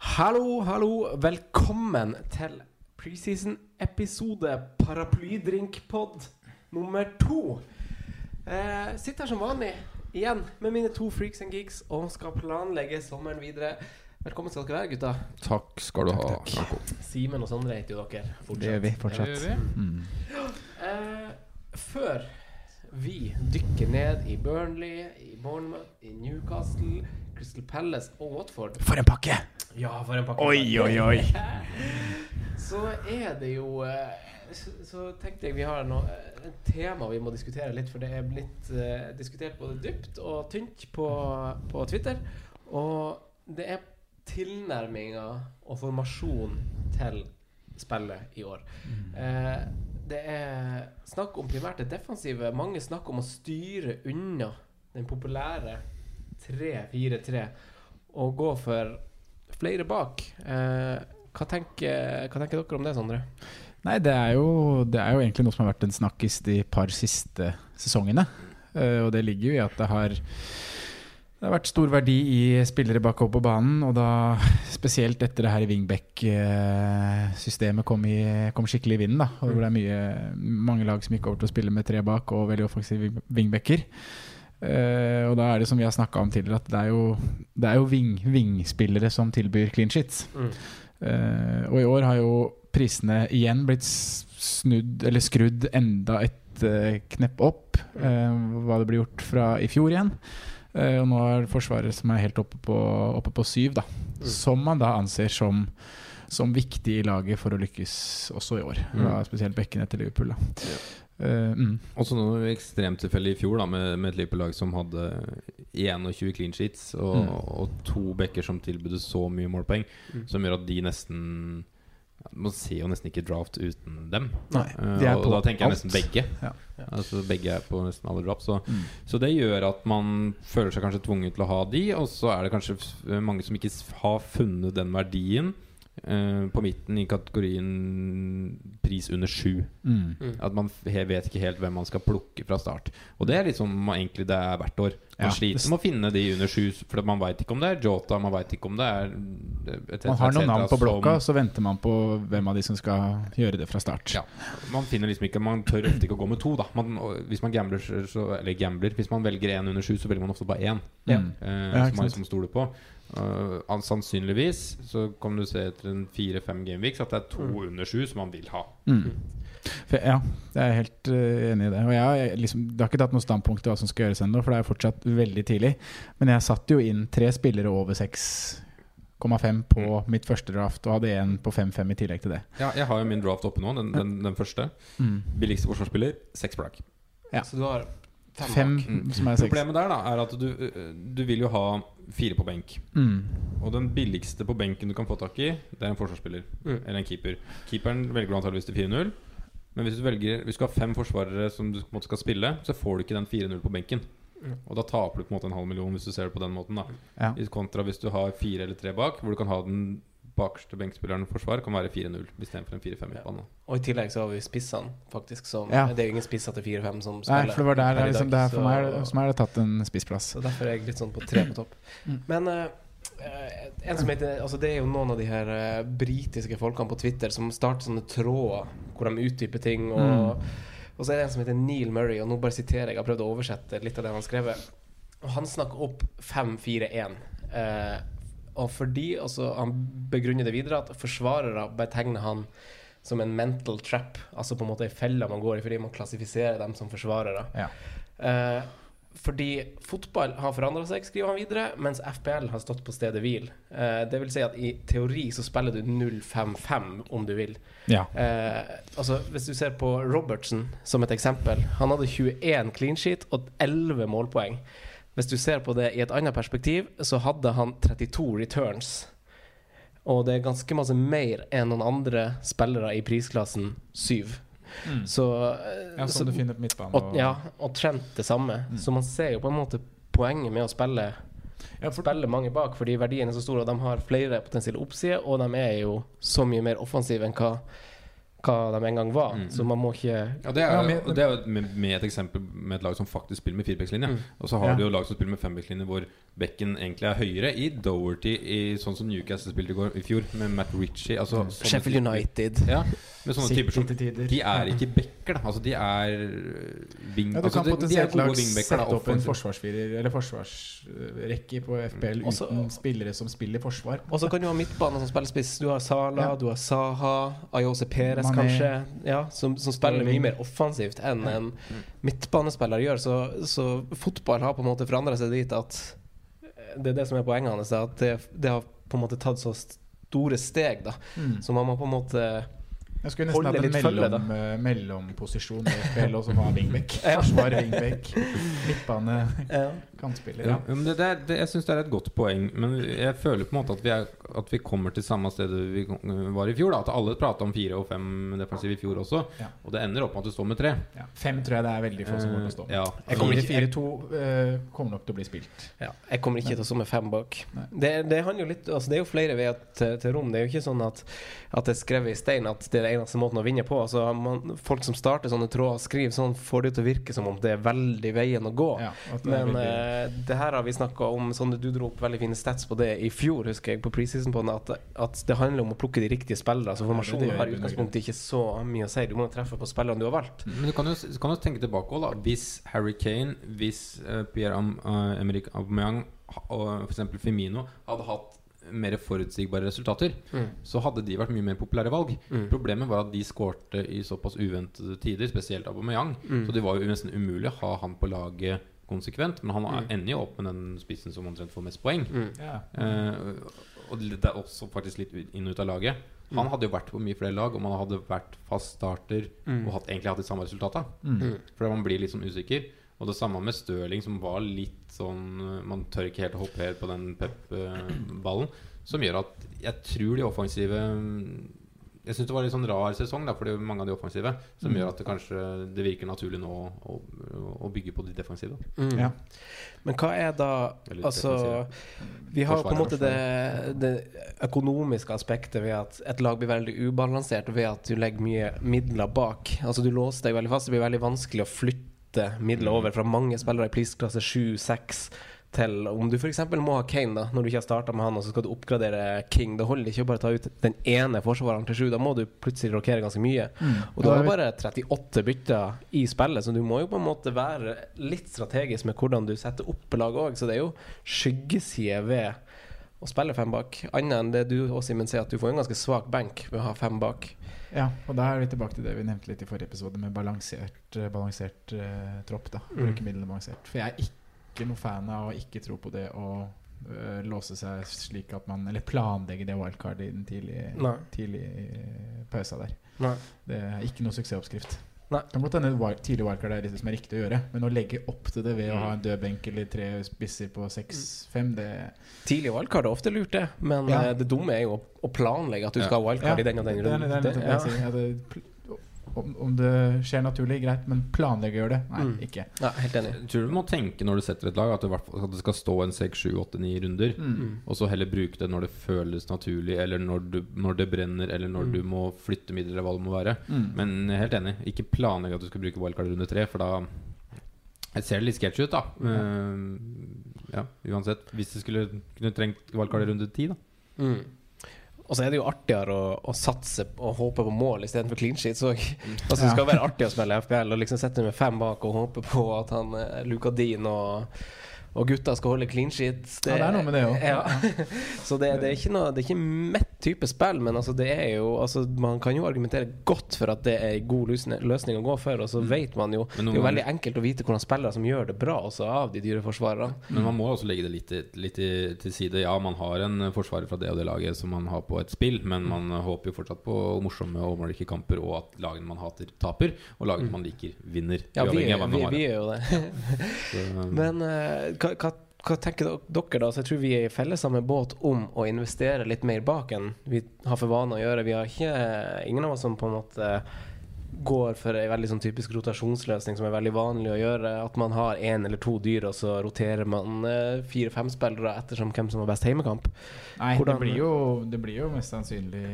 Hallo, hallo. Velkommen til preseason-episode Paraplydrinkpod nummer to. Eh, sitter her som vanlig igjen med mine to freaks and geeks og skal planlegge sommeren videre. Velkommen skal dere være, gutta. Takk skal du ha. takk. Simen og Sondre heter jo dere fortsatt. Det gjør vi Det fortsatt. gjør vi. Mm. Eh, før vi dykker ned i Burnley, i Bournemouth, i Newcastle, Crystal Palace og Watford For en pakke! Ja, for en pakke. Oi, oi, oi. så er det jo eh, så, så tenkte jeg vi har noe, eh, et tema vi må diskutere litt, for det er blitt uh, diskutert både dypt og tynt på, på Twitter. Og det er tilnærminga og formasjon til spillet i år. Eh, det er snakk om primært det defensive. Mange snakker om å styre unna den populære 3-4-3 og gå for flere bak. Eh, hva, tenker, hva tenker dere om det, Sondre? Nei, det er, jo, det er jo egentlig noe som har vært en snakkis de par siste sesongene. Eh, og det ligger jo i at det har det har vært stor verdi i spillere bakover på banen, og da spesielt etter det her Wingback-systemet kom, kom skikkelig i vinden. da Og hvor det er mye, mange lag som gikk over til å spille med tre bak og veldig offensive wingbacker. Eh, og da er det som vi har snakka om tidligere, at det er jo, det er jo ving, vingspillere som tilbyr clean shits. Uh, og i år har jo prisene igjen blitt snudd eller skrudd enda et uh, knepp opp. eh, hva det ble gjort fra i fjor igjen. Og nå er Forsvaret som er helt oppe på, oppe på syv, da. Som man da anser som, som viktig i laget for å lykkes også i år. Mm. Da, spesielt bekkene til Liverpool. Da. Eh, mm. Også noe ekstremtilfelle i fjor, da med, med et Liverpool-lag som hadde 21 clean sheets og, Mm. og to backer som tilbød så mye målpoeng, Mm. som gjør at de nesten Man ser jo nesten ikke draft uten dem. Nei, Eh, de er og på da tenker jeg alt. nesten begge. Ja. Altså Begge er på nesten alle draft. Så, Mm. så det gjør at man føler seg kanskje tvunget til å ha de, og så er det kanskje mange som ikke har funnet den verdien eh, på midten i kategorien pris under sju. Mm. At man vet ikke helt hvem man skal plukke fra start. Og det er liksom egentlig det er hvert år. Man Ja, sliter med å finne de under sju, for man veit ikke om det er Jota, man veit ikke om det er et Man har noen navn på blokka, som- så venter man på hvem av de som skal gjøre det fra start. Ja. Man finner liksom ikke Man tør ofte ikke å gå med to, da. Man, hvis man gambler, så- så, eller gambler Hvis man velger én under sju, så velger man ofte bare én. Mm. Uh, Ja, som man liksom stoler på. Uh, an- sannsynligvis så kan du se etter en fire-fem gameweeks at det er to Mm. under sju som man vil ha. Mm. For, ja, jeg er helt uh, enig i det. Og jeg, har- jeg, liksom, det har ikke tatt noe standpunkt til hva som skal gjøres ennå, for det er fortsatt veldig tidlig. Men jeg satte jo inn tre spillere over 6,5 på mitt første draft, og hadde én på 5-5 i tillegg til det. Ja, jeg har jo min draft oppe nå, den, den, den første. Billigste forsvarsspiller, seks black. Ja. Så du har fem, Fem bak. Mm. som er seks. Problemet der da er at du, uh, du vil jo ha fire på benk. Mm. Og den billigste på benken du kan få tak i, det er en forsvarsspiller. Mm. Eller en keeper. Keeperen velger du antakeligvis til 4-0. Men hvis du velger Hvis du har fem forsvarere som du skal spille, så får du ikke den 4-0 på benken. Mm. Og da taper du på en måte en halv million hvis du ser det på den måten. da Ja. Kontra hvis du har fire eller tre bak, hvor du kan ha den bakerste benkspilleren forsvar, kan være 4-0 istedenfor en 4-5 midtbane. Og i tillegg så har vi spissene, faktisk. Som, Ja. Det er jo ingen spisser til 4-5 som spiller. Nei, for det var der per liksom, dag, det er for meg som er det tatt en spissplass. Så derfor er jeg litt sånn på tre på topp. Mm. Men eh, eh, en som heter Altså det er jo noen av de her uh, britiske folkene på Twitter som starter sånne tråder hvor de utdyper ting. Og, Mm. og så er det en som heter Neil Murray, og nå bare siterer jeg. Jeg har prøvd å oversette litt av det han har skrevet. Og han snakker opp 5-4-1. Eh, og fordi altså, Han begrunner det videre at forsvarere betegner han som en mental trap. Altså på en måte ei felle man går i fordi man klassifiserer dem som forsvarere. Ja. Eh, fordi fotball har forandra seg, skriver han videre, mens FPL har stått på stedet hvil. Eh, det vil si at i teori så spiller du 0-5-5 om du vil. Ja. Eh, altså Hvis du ser på Robertsen som et eksempel. Han hadde 21 clean sheet og 11 målpoeng. Hvis du ser på det i et annet perspektiv, så hadde han 32 returns. Og det er ganske masse mer enn noen andre spillere i prisklassen 7. Mm. Så, ja, ja, så som du finner på midtbanen. og, ja, og Trent det samme. Mm. Så man ser jo på en måte poenget med å spille Ja, for- Spille mange bak, fordi verdien er så stor, og de har flere potensielle oppsider, og de er jo så mye mer offensive enn hva hva de en gang var. Mm. Så man må ikke Ja, det er, Ja, jo med, med et eksempel med et lag som faktisk spiller med firebackslinje. Mm. Og så har Ja. du jo lag som spiller med fembackslinje hvor bekken egentlig er høyere. I Doherty, i, sånn som Newcastle spilte i går i fjor, med Matt Ritchie. Altså, sånne Sheffield typer- United. Ja, med sånne typer som. De er ikke backer, da. Altså, de er wing, Ja, du altså, kan er potensielt lag da, sette opp en forsvarsfirer eller forsvarsrekke på FPL Også- uten spillere som spiller forsvar. Og så kan du ha midtbane som spiller spiss. Du har Sala, Ja. du har Saha, Ayose Perez Mané. kanskje. Ja, som, som spiller mye mer offensivt enn en midtbanespiller gjør. Så, så fotball har på en måte forandra seg dit at Det er det som er poenget hans. At det, det har på en måte tatt så store steg, da. Mm. Så man må på en måte Jeg skulle nesten hatt en følge, mellom, eh, mellomposisjon i FPL, og så var wingback. Forsvar, wingback, midtbane, ja. Kantspiller. Ja, Ja. men det, det, er- det, jeg syns det er et godt poeng. Men jeg føler på en måte at vi, er, at vi kommer til samme sted vi var i fjor. Da. At alle prata om fire og fem defensiv i fjor også. Ja. Og det ender opp med at du står med tre. Ja. Fem tror jeg det er veldig få som kommer til å stå med. Ja. Jeg kommer ikke- 4-4-2 eh, kommer nok til å bli spilt. Ja, jeg kommer ikke til å stå med fem bak. Det, det, handler jo litt, altså det er jo flere veier til, til rom. Det er jo ikke sånn at, at det er skrevet i stein at det er den eneste måten å vinne på. Altså man, folk som starter sånne tråder, skriver sånn, får det til å virke som om det er veldig veien å gå. Ja, Men veldig- eh, det her har vi snakka om sånn, Du dro opp veldig fine stats på det i fjor, husker jeg, på preseason på den, at, at det handler om å plukke de riktige spillerne. Så formasjonen gjør har i utgangspunktet ikke så mye å si. Du må jo treffe på spillerne du har valgt. Men du kan jo, du kan jo tenke tilbake også, da. Hvis Harry Kane, hvis uh, Pierre Am uh, Emerick Aubameyang og f.eks. Firmino hadde hatt mer forutsigbare resultater, så hadde de vært mye mer populære valg. Mm. Problemet var at de skårte i såpass uventede tider, spesielt Aubameyang. Mm. Så det var jo nesten umulig å ha han på laget konsekvent. Men han Mm. ender jo opp med den spissen som omtrent får mest poeng. Mm. ja. Eh, og det er også faktisk litt inn og ut av laget. Han hadde jo vært på mye flere lag om han hadde vært fast starter Mm. og hatt, egentlig hatt de samme resultatene. Mm. For man blir litt sånn usikker. Og det samme med Stirling, som var litt sånn eh, Man tør ikke helt å hoppe helt på den pep-ballen. Som gjør at jeg tror de offensive Jeg syns det var litt sånn rar sesong da, for det er mange av de offensive. Som Mm. gjør at det kanskje det virker naturlig nå å, å, å bygge på de defensive. Mm. Ja. Men hva er da Eller Altså Vi har på en måte det, det økonomiske aspektet ved at et lag blir veldig ubalansert ved at du legger mye midler bak. Altså Du låser deg veldig fast. Det blir veldig vanskelig å flytte midler Mm. over fra mange spillere i prisklasse 7-6 til Om du f.eks. må ha Kane da når du ikke har starta med han, og så skal du oppgradere King. Det holder ikke å bare ta ut den ene forsvareren til sju. Da må du plutselig rokere ganske mye. Mm. Og du har bare 38 bytter i spillet, så du må jo på en måte være litt strategisk med hvordan du setter opp laget òg. Så det er jo skyggesider ved å spille fem bak. Annet enn det du og Simen, sier, at du får en ganske svak benk ved å ha fem bak. Ja, og da er vi tilbake til det vi nevnte litt i forrige episode, med balansert, balansert uh, tropp. da Mm. Bruke midlene balansert. For jeg er ikke noe fan av å ikke tro på det å eh, låse seg slik at man Eller planlegge det wildcardet i den tidlige, Nei. tidlig pausa der. Nei. Det er ikke noe suksessoppskrift. Nei. Kan godt hende wild, tidlig wildcard er det som er riktig å gjøre, men å legge opp til det ved å Mm. ha en død benk eller tre spisser på seks-fem, det Tidlig wildcard er ofte lurt, det. Men Ja. eh, det dumme er jo å, å planlegge at du skal ha wildcard Ja, i den og den det runden. det Det- det. Det pl- om, om det skjer naturlig, greit, men planlegge gjøre det? Nei, Mm. ikke. Ja, helt enig. Jeg tror du må tenke når du setter et lag, at at det skal stå en 6, 7, 8, 9 runder. Mm. Og så heller bruke det når det føles naturlig, eller når, du, når det brenner, eller når Mm. du må flytte midler, eller hva det må være. Mm. Men jeg er helt enig. Ikke planlegge at du skal bruke wildcard runde tre, for da jeg ser det litt sketsj ut, da. Uh, ja, uansett. Hvis du skulle kunne trengt wildcard runde ti, da. Mm. Og så er det jo artigere å, å satse og håpe på mål istedenfor clean sheet. òg. altså, det skal være artig å spille FPL og liksom sette med fem bak og håpe på at han eh, Luka Dean og, og gutta skal holde clean sheet. Ja, det er noe med det òg. Ja. så det, det er ikke noe Det er ikke mitt type spill, men altså, det er jo altså, Man kan jo argumentere godt for at det er en god løsning, å gå for, og så vet man jo Mm. Det er jo veldig enkelt å vite hvordan spillere som gjør det bra, også av de dyre forsvarerne. Men man må også legge det litt, litt i, til side. Ja, man har en forsvarer fra det og det laget som man har på et spill, men man håper jo fortsatt på morsomme og målrike kamper, og at lagene man hater, taper, og lagene man liker, vinner. Ja, vi, vi, vi er jo det. Så, Men eh, hva, hva, hva tenker dere da? Så jeg tror vi er i felles samme båt om å investere litt mer bak enn vi har for vane å gjøre. Vi har ikke Ingen av oss som på en måte går for ei veldig sånn typisk rotasjonsløsning som er veldig vanlig å gjøre. At man har én eller to dyr, og så roterer man eh, fire-fem spillere ettersom hvem som har best heimekamp. Nei, Hvordan- det blir, jo, det blir jo mest sannsynlig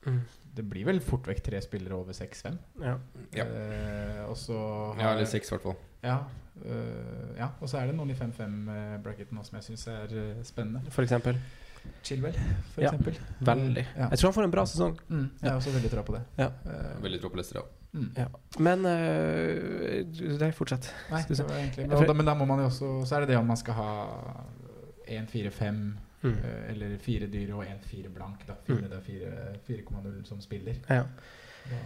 Mm. Det blir vel fort vekk tre spillere over 6-5. Ja. Ja. Uh, og så Ja, eller 6 i hvert fall. Ja, uh, ja, og så er det noen i 5-5-bracketen også som jeg syns er spennende. For eksempel. Chilwell, for Ja, eksempel. Veldig. Ja. Jeg tror han får en bra sesong. Mm, jeg er også veldig tro på det. Ja. Eh, Veldig tro på Leicester, ja. mm. Ja. Men uh, Nei, fortsett. Nei, egentlig men, da, men da må man jo også Så er det det om man skal ha 1-4-5 Mm. eh, eller fire dyre og 1-4 blank. Da. Fire, det er 4,0 som spiller. Ja. Da,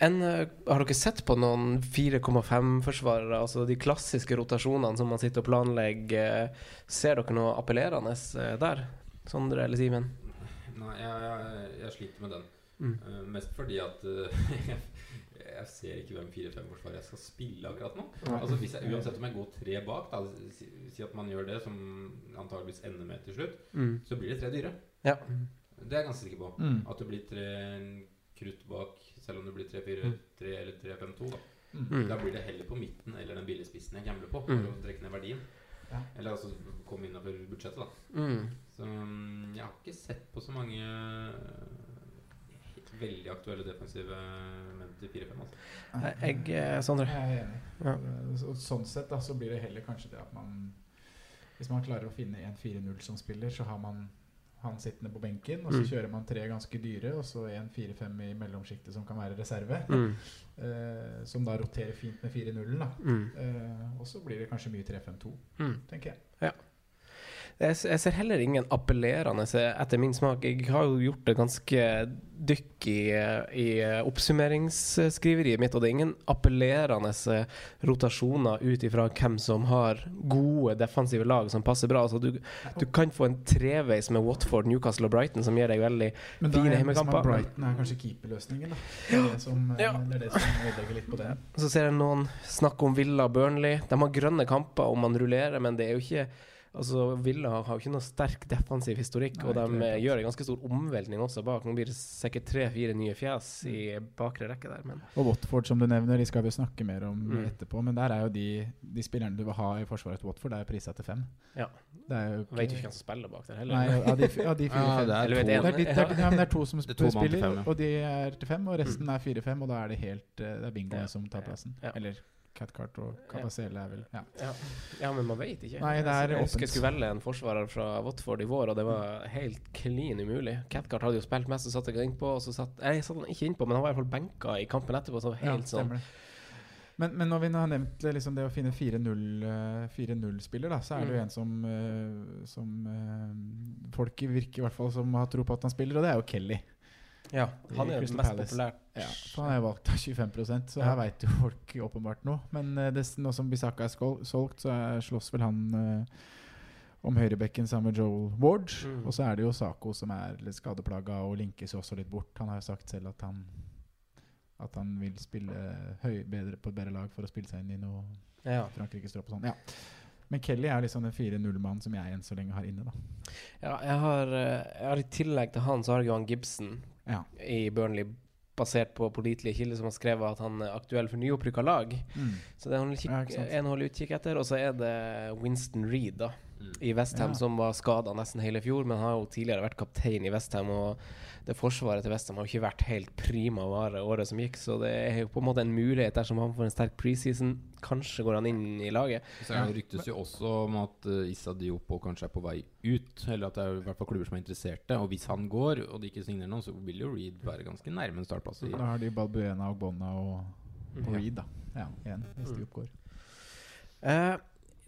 En, øh, har dere sett på noen 4,5-forsvarere, altså de klassiske rotasjonene som man sitter og planlegger? Ser dere noe appellerende der? Sondre eller Simen? Nei, jeg, jeg, jeg sliter med den. Mm. Uh, mest fordi at eh, jeg ser ikke hvem 4-5-forsvarer jeg skal spille akkurat nå. Altså hvis jeg, Uansett om jeg går tre bak, da, si, si at man gjør det, som antageligvis ender med til slutt, Mm. så blir det tre dyre. Ja. Det er jeg ganske sikker på. Mm. At det blir tre krutt bak, selv om det blir 3-4-3 Mm. eller 3-5-2. da. mm. Mm. Da blir det heller på midten eller den billige spissen jeg gambler på. Mm. For å trekke ned verdien. Ja. Eller altså komme innafor budsjettet, da. Mm. Så jeg har ikke sett på så mange veldig aktuelle defensive menn til 4-5. Altså. Jeg, øh, Sondre? Jeg er enig. Ja. Så, sånn sett da, så blir det heller kanskje det at man Hvis man klarer å finne en 4-0 som spiller, så har man han sittende på benken, og så Mm. kjører man tre ganske dyre, og så en 4-5 i mellomsjiktet som kan være reserve. Mm. Eh, som da roterer fint med 4-0-en. da Mm. eh, Og så blir det kanskje mye 3-5-2, Mm. tenker jeg. S- jeg ser heller ingen appellerende etter min smak. Jeg har jo gjort det ganske dykk i, i oppsummeringsskriveriet mitt, og det er ingen appellerende rotasjoner ut ifra hvem som har gode defensive lag som passer bra. Altså, du, du kan få en treveis med Watford, Newcastle og Brighton som gir deg veldig Men da Fine er hjemmekamper. Brighton er kanskje keeperløsningen, da. Det er det som, eh, Ja. det er det som ødelegger litt på det. Så ser jeg noen snakke om Villa Burnley. De har grønne kamper om man rullerer, men det er jo ikke Altså, Villa har jo ikke noe sterk defensiv historikk, Nei, og de det gjør en ganske stor omveltning også bak. Nå blir det sikkert tre-fire nye fjes i bakre rekke der, men Og Watford, som du nevner, de skal vi snakke mer om Mm. etterpå. Men der er jo de, de spillerne du vil ha i forsvaret til Watford, det er prisa til fem. Ja. Det er jo vet jo ikke hvem som spiller bak der heller. Nei, ja, de, ja, de fire Ja, det er to. Det er, ja, det to som er to spiller, fem, ja. og de er til fem. Og resten er fire-fem, og da er det helt eh, Det er bingoen Ja. som tar plassen. Ja. Eller Catcart og Capacele er vel ja. Ja. ja, men man vet ikke. Nei, det er jeg husker jeg skulle velge en forsvarer fra Watford i vår, og det var helt clean umulig. Cathcart hadde jo spilt mest, så satte jeg innpå, og så satt Nei, jeg satte han ikke innpå, men han var i hvert fall benka i kampen etterpå, så Ja, helt sånn. Men, men når vi nå har nevnt eh, liksom det å finne 4-0 eh, 4-0-spiller, så er det jo Mm. en som, eh, som folk virker i hvert fall som har tro på at han spiller, og det er jo Kelly. Ja, han er jo mest Palace. populært. Ja, han er valgt av 25% så her veit jo folk åpenbart noe. Men eh, det, nå som Bisaka er solgt, så er, slåss vel han eh, om høyrebekken sammen med Joel Ward. Mm. Og så er det jo Sako som er litt skadeplaga og linkes jo også litt bort. Han har jo sagt selv at han At han vil spille høy, bedre på et bedre lag for å spille seg inn i noe Ja. Frankrike-stropp og sånn. Ja. Men Kelly er liksom den 4-0-mannen som jeg enn så lenge har inne, da. ja, jeg har, eh, jeg har i tillegg til han, så har jeg jo han Gibson Ja. i Burnley, basert på pålitelige kilder som har skrevet at han er aktuell for nyopprykka lag. Mm. Så det er han kikk, Ja, en å holde utkikk etter. Og så er det Winston Reed, da. Mm. i Westham, Ja. som var skada nesten hele fjor, men har jo tidligere vært kaptein i Westham. Og det forsvaret til Westham har jo ikke vært helt prima vare året som gikk, så det er jo på en måte en mulighet dersom han får en sterk preseason. Kanskje går han inn i laget. Så det ryktes jo også om at uh, Issa Diopo kanskje er på vei ut. Eller at det er i hvert fall klubber som er interesserte. Og hvis han går, og de ikke signerer noen, så vil jo Reed være ganske nærme en startplass. i Da har de Balbuena og Bonna og, og Reed, da. Ja, igjen, hvis de Mm. oppgår. Eh,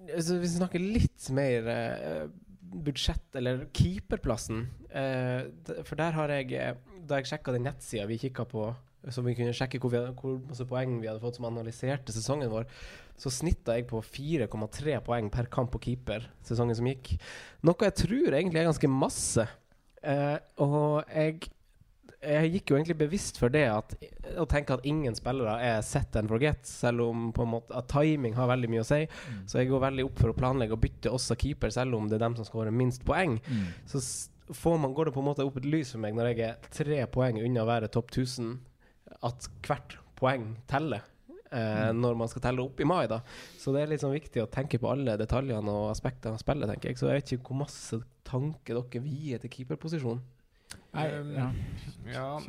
så hvis vi snakker litt mer eh, budsjett, eller keeperplassen eh, For der har jeg eh, Da jeg sjekka den nettsida vi kikka på, så vi kunne sjekke hvor, hadde, hvor masse poeng vi hadde fått som analyserte sesongen vår, så snitta jeg på 4,3 poeng per kamp på keeper sesongen som gikk. Noe jeg tror egentlig er ganske masse. Eh, og jeg jeg gikk jo egentlig bevisst for det at å tenke at ingen spillere er set and forget, selv om på en måte at timing har veldig mye å si. Mm. Så jeg går veldig opp for å planlegge og bytte også keeper, selv om det er dem som skårer minst poeng. Mm. Så får man, går det på en måte opp et lys for meg når jeg er tre poeng unna å være topp 1000, at hvert poeng teller. Eh, når man skal telle opp i mai, da. Så det er sånn viktig å tenke på alle detaljene og aspektene av spillet, tenker jeg. Så jeg vet ikke hvor masse tanke dere vier til keeperposisjon. Nei, Um, ja. Ja,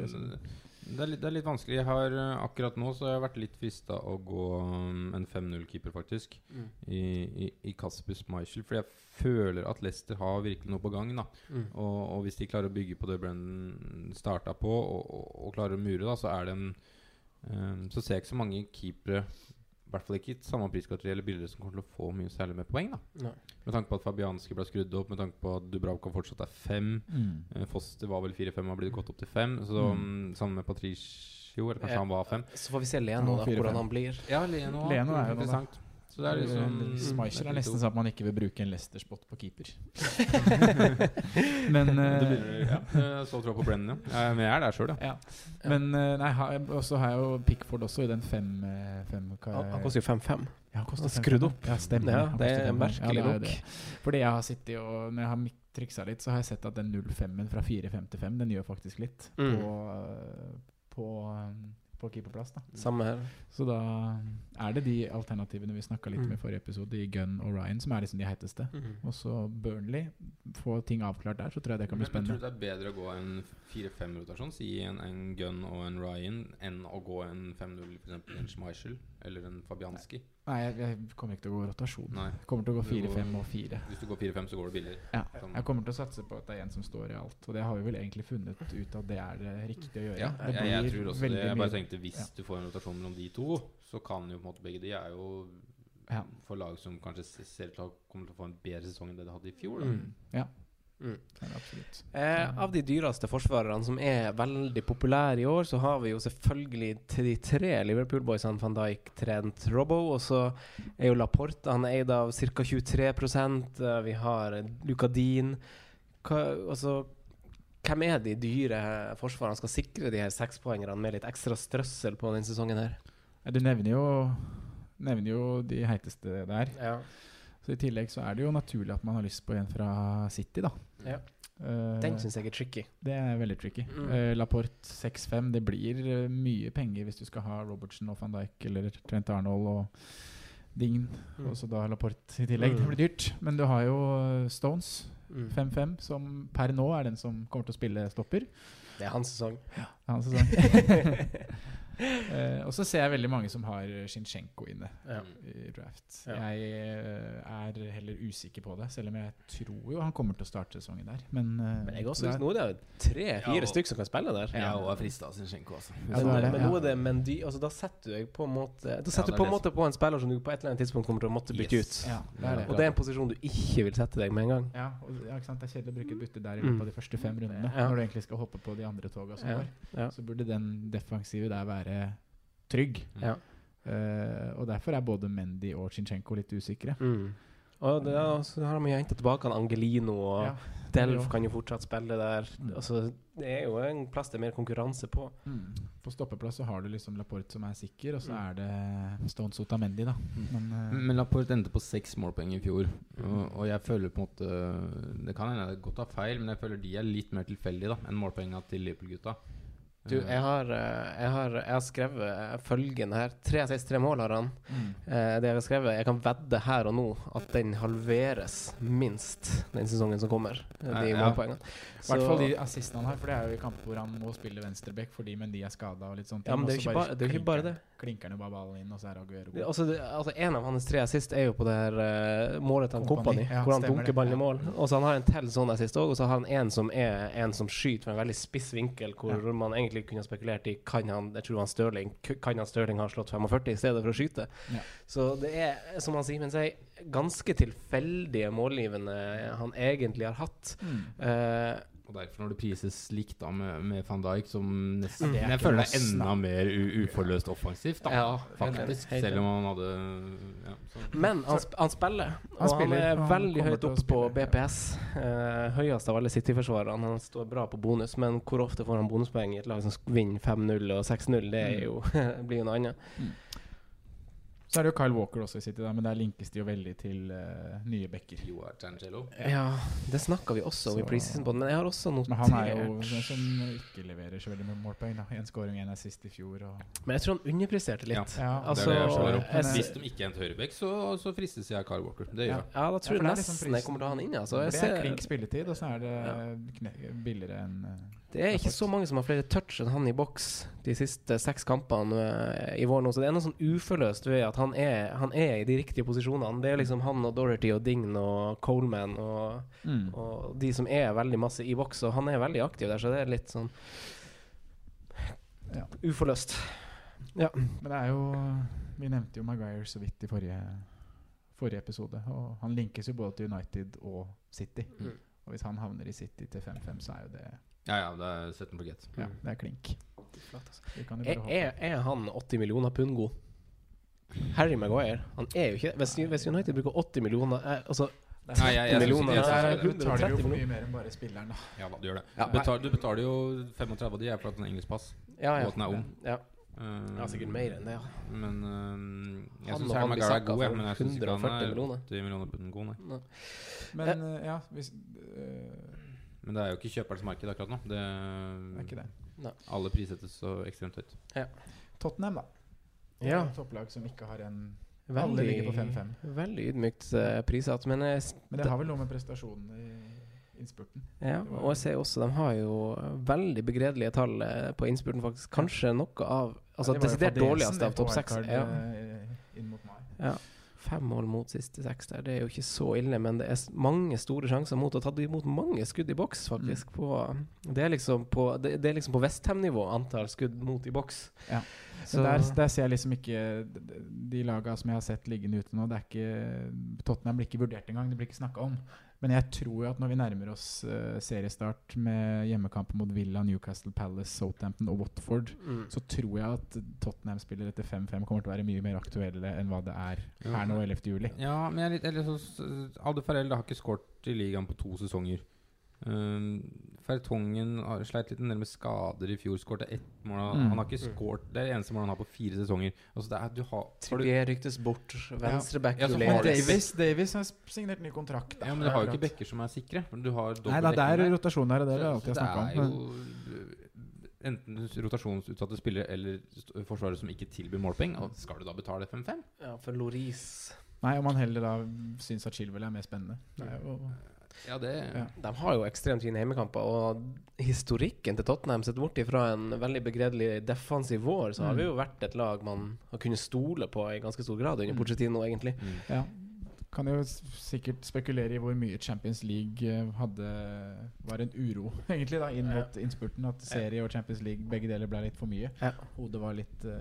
det er, litt, det er litt vanskelig. Jeg har, eh, akkurat nå så har jeg vært litt frista å gå um, en 5-0-keeper, faktisk, Mm. i, i, i Kasper Schmeichel. For jeg føler at Leicester har virkelig noe på gang. da Mm. og, og hvis de klarer å bygge på det Brennan starta på, og, og, og klarer å mure, da så er det en um, Så ser jeg ikke så mange keepere i hvert fall ikke samme priskategori eller billigere som kommer til å få mye særlig med poeng. da Nei. Med tanke på at Fabianski ble skrudd opp, med tanke på at Dubravka fortsatt er fem. Mm. Eh, Foster var vel 4-5 og har blitt gått opp til 5. Så mm. Sammen med Patricio, eller kanskje Ja. han var 5. Så får vi se Leno, da, Fire, hvordan han blir. Ja, Leno, Leno er jo interessant. da. Så det er liksom Schmeichel er mm, nesten sånn at man ikke vil bruke en Leicester-spot på keeper. Men Det eh, ja. Eh, Så tror jeg på Brennan, ja. Eh, Men jeg er der sjøl, ja. ja. Men eh, nei, og så har jeg jo Pickford også i den fem, eh, fem Han, han koster jo 5-5. ja, han koster skrudd opp. Ja, stemmer. Ja, det er merkelig er nok. Fordi jeg har sittet og Når jeg har triksa litt, så har jeg sett at den 05-en fra 4-5 til 5, den gjør faktisk litt Mm. på, eh, på, eh, på keeperplass. da Samme her. Så da er det de alternativene vi snakka litt Mm. om i forrige episode, i Gunn og Ryan, som er liksom de heiteste. Og så Burnley. Få ting avklart der, så tror jeg det kan bli Men, men tror du det er bedre å gå en 4-5-rotasjon, si en, en Gunn og en Ryan, enn å gå en 5-0, f.eks. en Schmeichel eller en Fabianski? Nei, jeg, jeg kommer ikke til å gå rotasjon. Nei. Jeg kommer til å gå 4-5 og 4. Hvis du går 4-5, så går det billigere. Ja. Sånn. Jeg kommer til å satse på at det er en som står i alt. Og det har vi vel egentlig funnet ut at det er det riktige å gjøre. Ja, det jeg, jeg tror også det. Jeg bare tenkte Hvis Ja. du får en rotasjon mellom de to, så kan jo på en måte begge de er jo Ja. for lag som kanskje se- ser ut til å komme til å få en bedre sesong enn det de hadde i fjor. Da. Mm. Ja, Mm. Eh, av de dyreste forsvarerne som er veldig populære i år, så har vi jo selvfølgelig til de tre Liverpool-boysene van Dijk, Trent, Robbo. Og så er jo Laporte han er eid av ca. 23 eh, Vi har Lucadin. Altså, hvem er de dyre forsvarerne skal sikre de her sekspoengerne med litt ekstra strøssel på denne sesongen her? Du nevner jo, nevner jo de heiteste der. Ja. Så I tillegg så er det jo naturlig at man har lyst på en fra City, da. Ja. Eh, Den syns jeg er tricky. det er veldig tricky. Mm. Uh, Laporte 6-5. Det blir eh, mye penger hvis du skal ha Robertson og van Dijk eller Trent Arnold og Dign. Mm. Og så da Laporte i tillegg. Mm. Det blir dyrt. Men du har jo Stones Mm. 5-5, som per nå er den som kommer til å spille stopper. Det er hans sesong. Ja, Det er hans sesong. Eh, og så ser jeg veldig mange som har Shinchenko inne Ja. i draft. Ja. Jeg uh, er heller usikker på det, selv om jeg tror jo han kommer til å starte sesongen der. Men, uh, Men jeg også synes er- nå er det jo tre-fire Ja, stykker som kan spille der. Ja, og er frista av Zinchenko, også. Ja, Men, det er det, men nå er det Mendy altså, Da setter du deg på en måte Da setter du på er en måte på en spiller som du på et eller annet tidspunkt kommer til å måtte bytte Yes. ut. Ja, det er det. Og det er en posisjon du ikke vil sette deg med en gang. Ja, og, ja, ikke sant? Det er kjedelig å bruke et bytte der i løpet Mm. av de første fem rundene. Ja. Når du egentlig skal hoppe på de andre toga som Ja. går. Ja. Så burde den defensive der være trygg. Ja. Uh, og derfor er både Mendy og Chinchenko litt usikre. Mm. Og det, så har de jo henta tilbake han Angelino, og Ja. Delf kan jo fortsatt spille der. Mm. Altså, det er jo en plass det er mer konkurranse på. Mm. På stoppeplass så har du liksom Laporte som er sikker, og så Mm. er det Stones Otamendi, da. Men uh, Men Laporte endte på seks målpoeng i fjor. Og, og jeg føler på en måte Det kan hende jeg godt tar feil, men jeg føler de er litt mer tilfeldige da enn målpoengene til Liverpool-gutta. Du, jeg har, eh, jeg har, jeg har skrevet følgende her. Tre assist, tre mål har han. mm. Eh, det jeg har skrevet Jeg kan vedde her og nå at den halveres minst den sesongen som kommer. De Ja, målpoengene. I hvert fall de assistene han har, for det er jo i kamper hvor han må spille venstreback fordi Mendy er skada og litt sånt. Ja, men det er jo ikke, jo ikke bare det. Klinker han bare ballen inn, og så er Aguero god. Altså, det, altså En av hans tre assist er jo på det her uh, målet til Kompany, ja, hvor han dunker ballen i mål. Og så han har en til sånn assist òg, og så har han en som er en som skyter fra en veldig spiss vinkel, hvor Ja. man egentlig kunne spekulert i kan han Jeg tror han Stirling Kan han Stirling ha slått 45 i stedet for å skyte? Ja. Så det er, som han Simen sier, ganske tilfeldige målgivende han egentlig har hatt. Mm. Eh, Og derfor når det prises likt da med, med van Dijk, som nesten er Jeg føler det er enda mer u uforløst offensivt, da. Ja, faktisk. helt Selv om han hadde ja, så. Men han, sp han spiller, og han, spiller, er han veldig kommer høyt til å opp på spille, ja. BPS. Eh, høyest av alle City-forsvarerne. Han står bra på bonus, men hvor ofte får han bonuspoeng i et lag som sk- vinner 5-0 og 6-0? Det er jo, blir jo noe annet. Så er det jo Kyle Walker også i City, da, men der linkes de jo veldig til uh, nye backer. Joar Tangelo. Ja, det snakka vi også om i Så- preseason på, men jeg har også notert Men han er jo den som ikke leverer så veldig mye målpoeng. da En scoring, en assist i fjor. Og Men jeg tror han underpresterte litt. Ja, Ja, Altså, det er det jeg føler. jeg Hvis de ikke er en høyrebekk, så, så fristes jeg av Kyle Walker. Det gjør Ja. jeg. Ja, da tror Ja, jeg det liksom nesten jeg kommer til å ha han inn. Altså. Jeg det er klink spilletid, og så er det billigere enn eh, Det er ikke så mange som har flere touch enn han i boks de siste seks kampene eh, i vår nå, så det er noe sånn uforløst ved at han er, han er i de riktige posisjonene. Det er liksom han og Dorothy og Dign og Coleman og, Mm. og de som er veldig masse i boks, og han er veldig aktiv der, så det er litt sånn Ja. uforløst. Ja. Men det er jo Vi nevnte jo Maguire så vidt i forrige, forrige episode. Og han linkes jo både til United og City. Mm. Og hvis han havner i City til 5-5, så er jo det Ja, ja, det er set på forget. Ja, det er klink. Altså. Er, er, er han 80 millioner pund god? Harry Maguire? Han er jo ikke Hvis, hvis United bruker 80 millioner eh, Altså Nei, jeg, jeg, synes- millioner, jeg, jeg, jeg, er- betaler jo for mye mer enn bare spilleren, da. Ja da, du gjør det. Ja, Betal, du betaler jo 35 av de er for at den er engelsk pass. Ja, ja. Og at den er ung. Ja, Uh, ja sikkert mer enn det. Ja. Men uh, jeg Han syns Herman Gara er god, jeg. Men jeg syns ikke han er millioner. 80 millioner pund god, nei. Men uh, ja, hvis eh, Men det er jo ikke kjøperens marked akkurat nå. Det, Det er ikke det. Alle prissettes så ekstremt høyt. Tottenham, da. Det er Ja. et topplag som ikke har en Alle ligger på 5-5. veldig ydmykt uh, prissatt. Men, Men det har vel noe med prestasjonen i innspurten. ja, og jeg ser også de har jo veldig begredelige tall eh, på innspurten, faktisk. Kanskje noe av Altså Ja, desidert dårligste av topp seks. Ja. eh, Inn mot mai. Ja. Fem mål mot siste seks der. Det er jo ikke så ille, men det er mange store sjanser mot å ta imot mange skudd i boks, faktisk. På, det er liksom på, det, det er liksom på Westham-nivå, antall skudd mot i boks. Ja. Så der, der ser jeg liksom ikke de- laga som jeg har sett liggende ute nå, det er ikke Tottenham blir ikke vurdert engang. Det blir ikke snakka om. Men jeg tror jo at når vi nærmer oss uh, seriestart med hjemmekamper mot Villa, Newcastle Palace, Southampton og Watford, mm. så tror jeg at Tottenham-spillere etter 5-5 kommer til å være mye mer aktuelle enn hva det er her nå 11. juli. Ja, men jeg er litt eller, så, alle Farrell har ikke skåret i ligaen på to sesonger. Um, Fertongen har- sleit litt en del med skader i fjor. Skåret ett mål. Han- Mm. Han har ikke skåret Det er det eneste målet han har på fire sesonger. Altså det er, du har, har du, ryktes bort. Venstreback Ja, ja, har Men. Davis, Davis har signert ny kontrakt. da. ja, men du har jo ikke bekker som er sikre. Du har Nei da, det er rotasjon her, og det har vi Så- alltid så snakka det er om. jo enten rotasjonsutsatte spillere eller forsvaret forsvarere som ikke tilbyr målpoeng. Og skal du da betale 5-5? Ja, for Loris Nei, om han heller da syns at Chilwell er mer spennende. Det er jo Ja, det Ja. De har jo ekstremt fine hjemmekamper, og historikken til Tottenham Sett bort ifra en veldig begredelig defensiv vår, så har Mm. vi jo vært et lag man har kunnet stole på i ganske stor grad under Mm. Pochettino, egentlig. mm. Ja. Kan jo sikkert spekulere i hvor mye Champions League eh, hadde var en uro, egentlig, da inn mot innspurten. At serie og Champions League, begge deler, ble litt for mye. Ja. Hodet var litt Mm.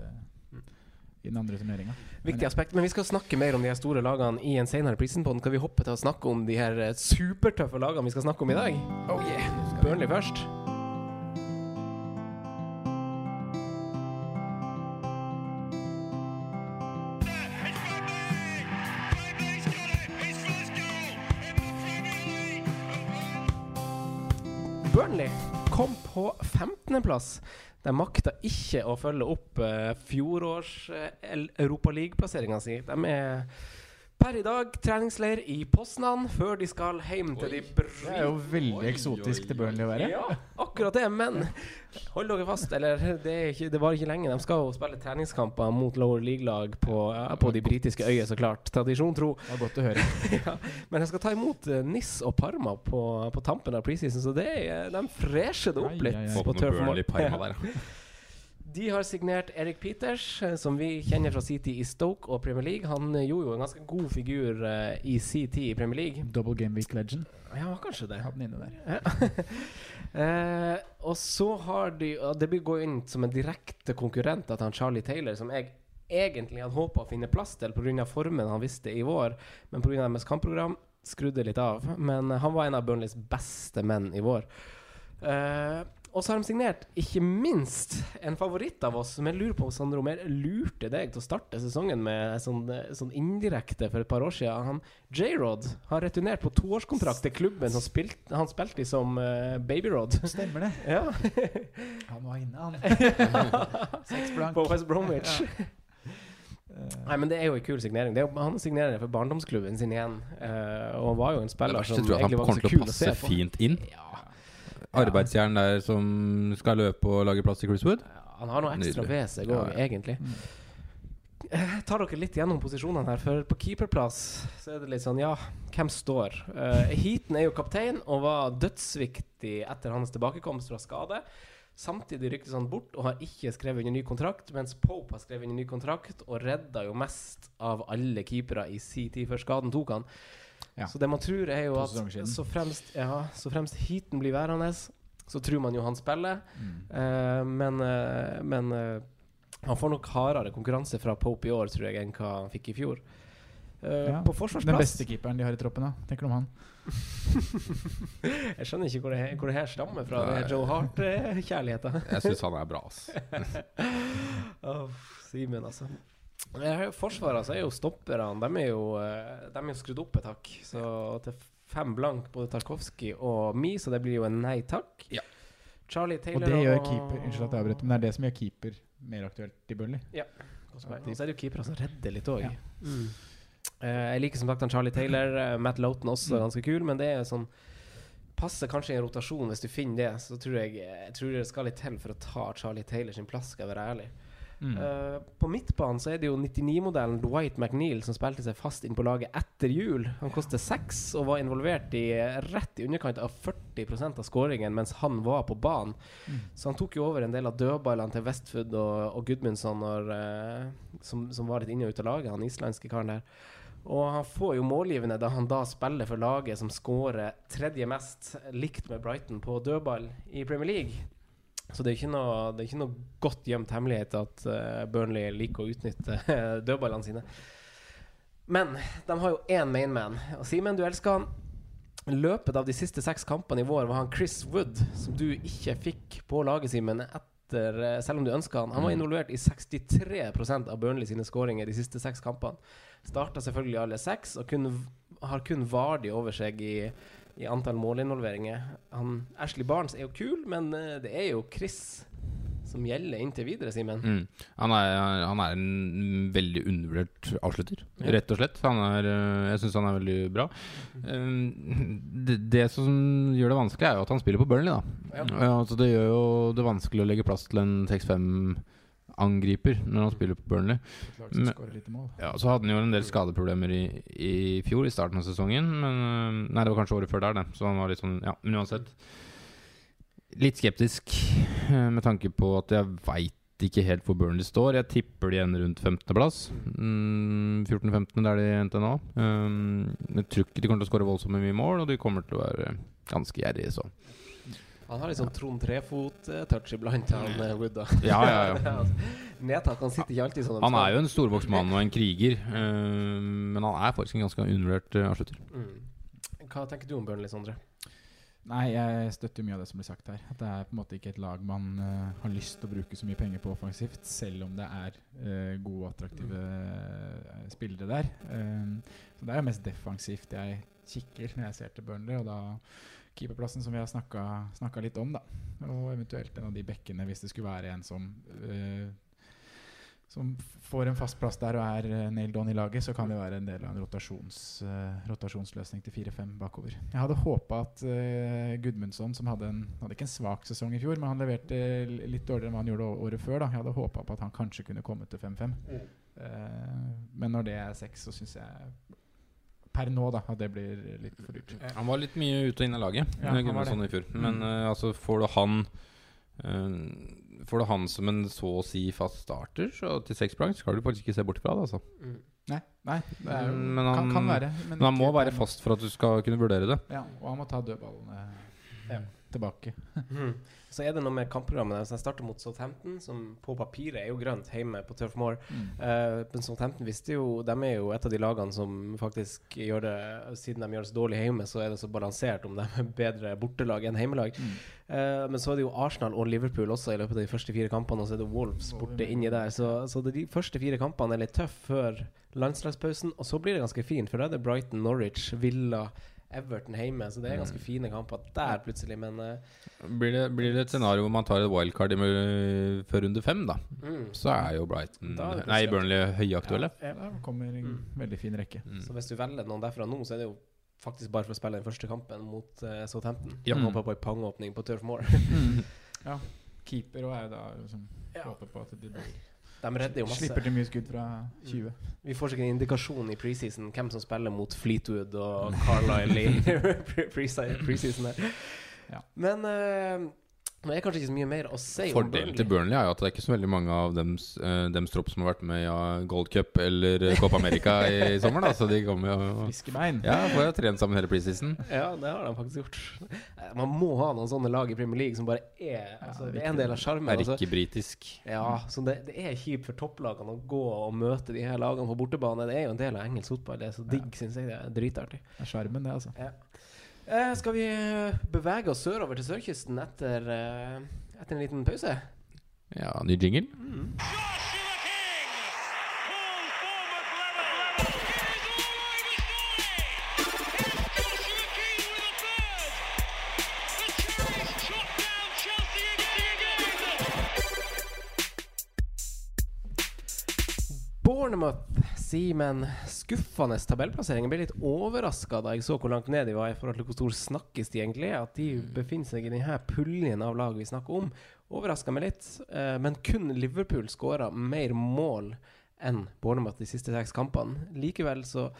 I den andre turneringa. Viktig aspekt. Men vi skal snakke mer om de her store lagene i en senere Prison-pod. Kan vi hoppe til å snakke om de her eh, supertøffe lagene vi skal snakke om i dag? Oh yeah! Burnley først. Burnley kom på 15.-plass. De makta ikke å følge opp uh, fjorårs uh, Europaliga-plasseringa si. De er per i dag treningsleir i Poznan før de skal hjem til de Det er jo veldig Oi, eksotisk oi, til Burnley å være. Ja, akkurat det. Men hold dere fast. Eller det, er ikke, det var ikke lenge. De skal jo spille treningskamper mot lower league-lag på, ja, på de britiske øyer, så klart. Tradisjon tro. Det var godt å høre. ja. Men jeg skal ta imot uh, Nis og Parma på, på tampen av preseason, så det, er- de fresher det opp litt. Ja, ja, ja. på Burnley Parma der. De har signert Erik Peters, eh, som vi kjenner fra CT i Stoke og Premier League. Han eh, gjorde jo en ganske god figur uh, i sin tid i Premier League. Double game week legend. Ja, kanskje det. Hadde den inne der. Eh, og så har de uh, Det blir gå inn som en direkte konkurrent til han Charlie Taylor, som jeg egentlig hadde håpa å finne plass til pga. formen han visste i vår, men pga. deres kampprogram skrudde litt av. Men han var en av Burnleys beste menn i vår. Eh, og så har de signert, ikke minst, en favoritt av oss, som jeg lurer på om Sander Omer lurte deg til å starte sesongen med sånn, sånn indirekte for et par år siden. Han J-Rod har returnert på toårskontrakt til klubben som spilt, han spilte i som uh, Baby-Rod. Stemmer det. Ja, Han var inne, han. Seks blank. på West Bromwich. ja. Nei, men det er jo en kul signering. Det er, jo- han signerer for barndomsklubben sin igjen. Uh, og var jo en spiller som tror jeg at han egentlig var kommer ganske til å kul å se passe på. fint inn. Ja, Arbeidsjern der som skal løpe og lage plass til Chris Wood. han har noe ekstra ved seg òg, ja. egentlig. Mm. jeg tar dere litt gjennom posisjonene her. For på keeperplass så er det litt sånn Ja, hvem står? Uh, Heaton er jo kaptein og var dødsviktig etter hans tilbakekomst fra skade. Samtidig ryktes han bort og har ikke skrevet under ny kontrakt, mens Pope har skrevet under ny kontrakt og redda jo mest av alle keepere i sin tid før skaden tok han. Ja. Så det man tror, er jo at så fremst, ja, så fremst heaten blir værende, så tror man jo han spiller. Mm. Uh, men uh, men uh, han får nok hardere konkurranse fra Pope i år, tror jeg, enn hva han fikk i fjor. Eh, Ja. På Den beste keeperen de har i troppen, da. Tenker du om han? Jeg skjønner ikke hvor det, hvor det her stammer fra, det Nei. her Joe Hart-kjærligheten. Jeg syns han er bra, ass. Simen, altså. Eh, Forsvaret så er jo stopperne De er jo, eh, de er jo skrudd opp et hakk. Så til fem blank både Tarkovskij og Mi, så det blir jo en nei takk. Ja. Charlie Og det gjør keeper Unnskyld at jeg avbryter, men det er det som gjør keeper mer aktuelt i Burnley. Og så er det jo keepere som redder litt òg. Ja. jeg liker som sagt han Charlie Taylor. eh, Matt Loughton også Mm. ganske kul, men det er sånn Passer kanskje i en rotasjon hvis du finner det. Så tror jeg, jeg tror det skal litt til for å ta Charlie Taylor sin plass, skal jeg være ærlig. Mm. Uh, på midtbanen så er det jo 99-modellen Dwight McNeil som spilte seg fast inn på laget etter jul. Han koster seks og var involvert i rett i underkant av 40% av skåringen mens han var på banen. Mm. Så han tok jo over en del av dødballene til Westfood og, og Gudmundsson når, uh, som, som var litt inne og ute av laget, han islandske karen der. Og han får jo målgivende da han da spiller for laget som skårer tredje mest, likt med Brighton, på dødball i Premier League. Så det er ikke noe, det er ikke noe godt gjemt hemmelighet at eh, Burnley liker å utnytte dødballene sine. Men de har jo én mainman. Og Simen, du elsker han. I løpet av de siste seks kampene i vår var han Chris Wood, som du ikke fikk på laget, Simen, etter, eh, selv om du ønska han. Han var Mm. involvert i 63% av Burnley sine skåringer de siste seks kampene. Starta selvfølgelig alle seks, og kun, har kun Vardi over seg i, i antall målinvolveringer. Han, Ashley Barnes er jo kul, men eh, det er jo Chris som gjelder inntil videre, Simen. Mm. Han, han er en veldig undervurdert avslutter, Ja. rett og slett. Han er, øh, jeg syns han er veldig bra. Um, det, det som gjør det vanskelig, er jo at han spiller på Burnley, da. Ja. Altså det gjør jo det vanskelig å legge plass til en 6-5-angriper når han spiller på Burnley. Men-. Ja, Så hadde han jo en del skadeproblemer i, i fjor, i starten av sesongen. Men øh, Nei, det var kanskje året før der, det. Så han var litt sånn Ja, men uansett. Litt skeptisk øh, med tanke på at jeg veit ikke helt hvor Burnley står. Jeg tipper de ender rundt 15.-plass. Mm, 14.-15. der de endte nå. Um, jeg tror ikke de kommer til å skåre voldsomt mye mål, og de kommer til å være ganske gjerrige, så. Han har litt sånn Trond Trefot-touch iblant, han eh, Wood. da. Ja, ja, ja. Nedtak. Han sitter ikke alltid sånn. Han er jo en storvokst mann og en kriger, uh, men han er faktisk en ganske undervurdert øh, avslutter. mm. Hva tenker du om Burnley, Sondre? Nei, jeg støtter mye av det som blir sagt her. At det er på en måte ikke et lag man uh, har lyst til å bruke så mye penger på offensivt, selv om det er uh, gode og attraktive eh, spillere der. Um, så det er jo mest defensivt jeg kikker når jeg ser til Burnley, og da keeperplassen som vi har snakka litt om, da. Og eventuelt en av de bekkene, hvis det skulle være en som uh, som får en fast plass der og er uh, nailed on i laget, så kan det være en del av en rotasjons, uh, rotasjonsløsning til 4-5 bakover. Jeg hadde håpa at uh, Gudmundsson, som hadde, en, hadde ikke en svak sesong i fjor, men han leverte litt dårligere enn han gjorde året før. Da. Jeg hadde håpa på at han kanskje kunne komme til 5-5. Uh, men når det er 6, så syns jeg per nå da at det blir litt for dyrt. Han var litt mye ute og inne av laget, Ja, han var sånn i fjor. Men Mm. uh, altså, får du han uh, Får du han som en så å si fast starter, så til seks blank skal du faktisk ikke se bort fra det. Altså. Mm. Nei, nei det er Mm, men kan, han- kan være. Men han må være fast for at du skal kunne vurdere det. Ja, og han må ta dødballene Ja. Tilbake. Mhm. Så er det noe med kampprogrammet. Jeg starter mot Southampton, som på papiret er jo grønt hjemme på Turf Moor Mm. Uh, men Southampton visste jo De er jo et av de lagene som faktisk gjør det Siden de gjør det så dårlig hjemme, så er det så balansert om de er bedre bortelag enn heimelag. Mm. Uh, men så er det jo Arsenal og Liverpool også i løpet av de første fire kampene, og så er det Wolves borte inni der. Så, så de første fire kampene er litt tøffe før landslagspausen, og så blir det ganske fint, for da er det Brighton, Norwich, Villa, Everton hjemme, så det er ganske fine kamper der plutselig, men eh, Blir det, blir det et scenario hvor man tar et wildcard før runde fem, da, mm. så er jo Brighton er Nei, Burnley høyaktuelle. Ja. Da kommer en Mm. veldig fin rekke. Mm. Så hvis du velger noen derfra nå, så er det jo faktisk bare for å spille den første kampen mot uh, Southampton. Ja. Mm. Håper på en pangåpning på Turf Moor. Ja. Keeper og er da liksom, Ja. håper på at det blir De redder jo masse. Slipper til mye skudd fra 20. Vi får sikkert en indikasjon i preseason hvem som spiller mot Fleetwood og Carlisle i pre- preseason Pre Ja. Men eh, det er kanskje ikke så mye mer å si om Fordelen til Burnley er jo at det er ikke så veldig mange av dems, uh, dems tropp som har vært med i ja, Gold Cup eller eh, Copa America i sommer. Da, så de kommer jo Fiskebein. Ja, får jo trent sammen hele preseason. Ja, det har de faktisk gjort. Eh, Man må ha noen sånne lag i Premier League som bare er altså, Det er en del av sjarmen. Er Altså. ikke britisk. Ja, så det, det er kjipt for topplagene å gå og møte de her lagene på bortebane. Det er jo en del av engelsk fotball. Det er så digg, synes jeg. Det er dritartig. Det er sjarmen, det, altså. Eh, skal vi eh, bevege oss sørover til sørkysten etter, eh, etter en liten pause? Ja, ny jingle. Mm. Bournemouth Bournemouth, Simen. Skuffende tabellplassering. Jeg ble litt overraska da jeg så hvor langt ned de var i forhold til hvor stor snakkes de egentlig er. At de befinner seg i denne puljen av lag vi snakker om. Overraska meg litt. eh, Men kun Liverpool skåra mer mål enn Bournemouth de siste seks kampene. Likevel så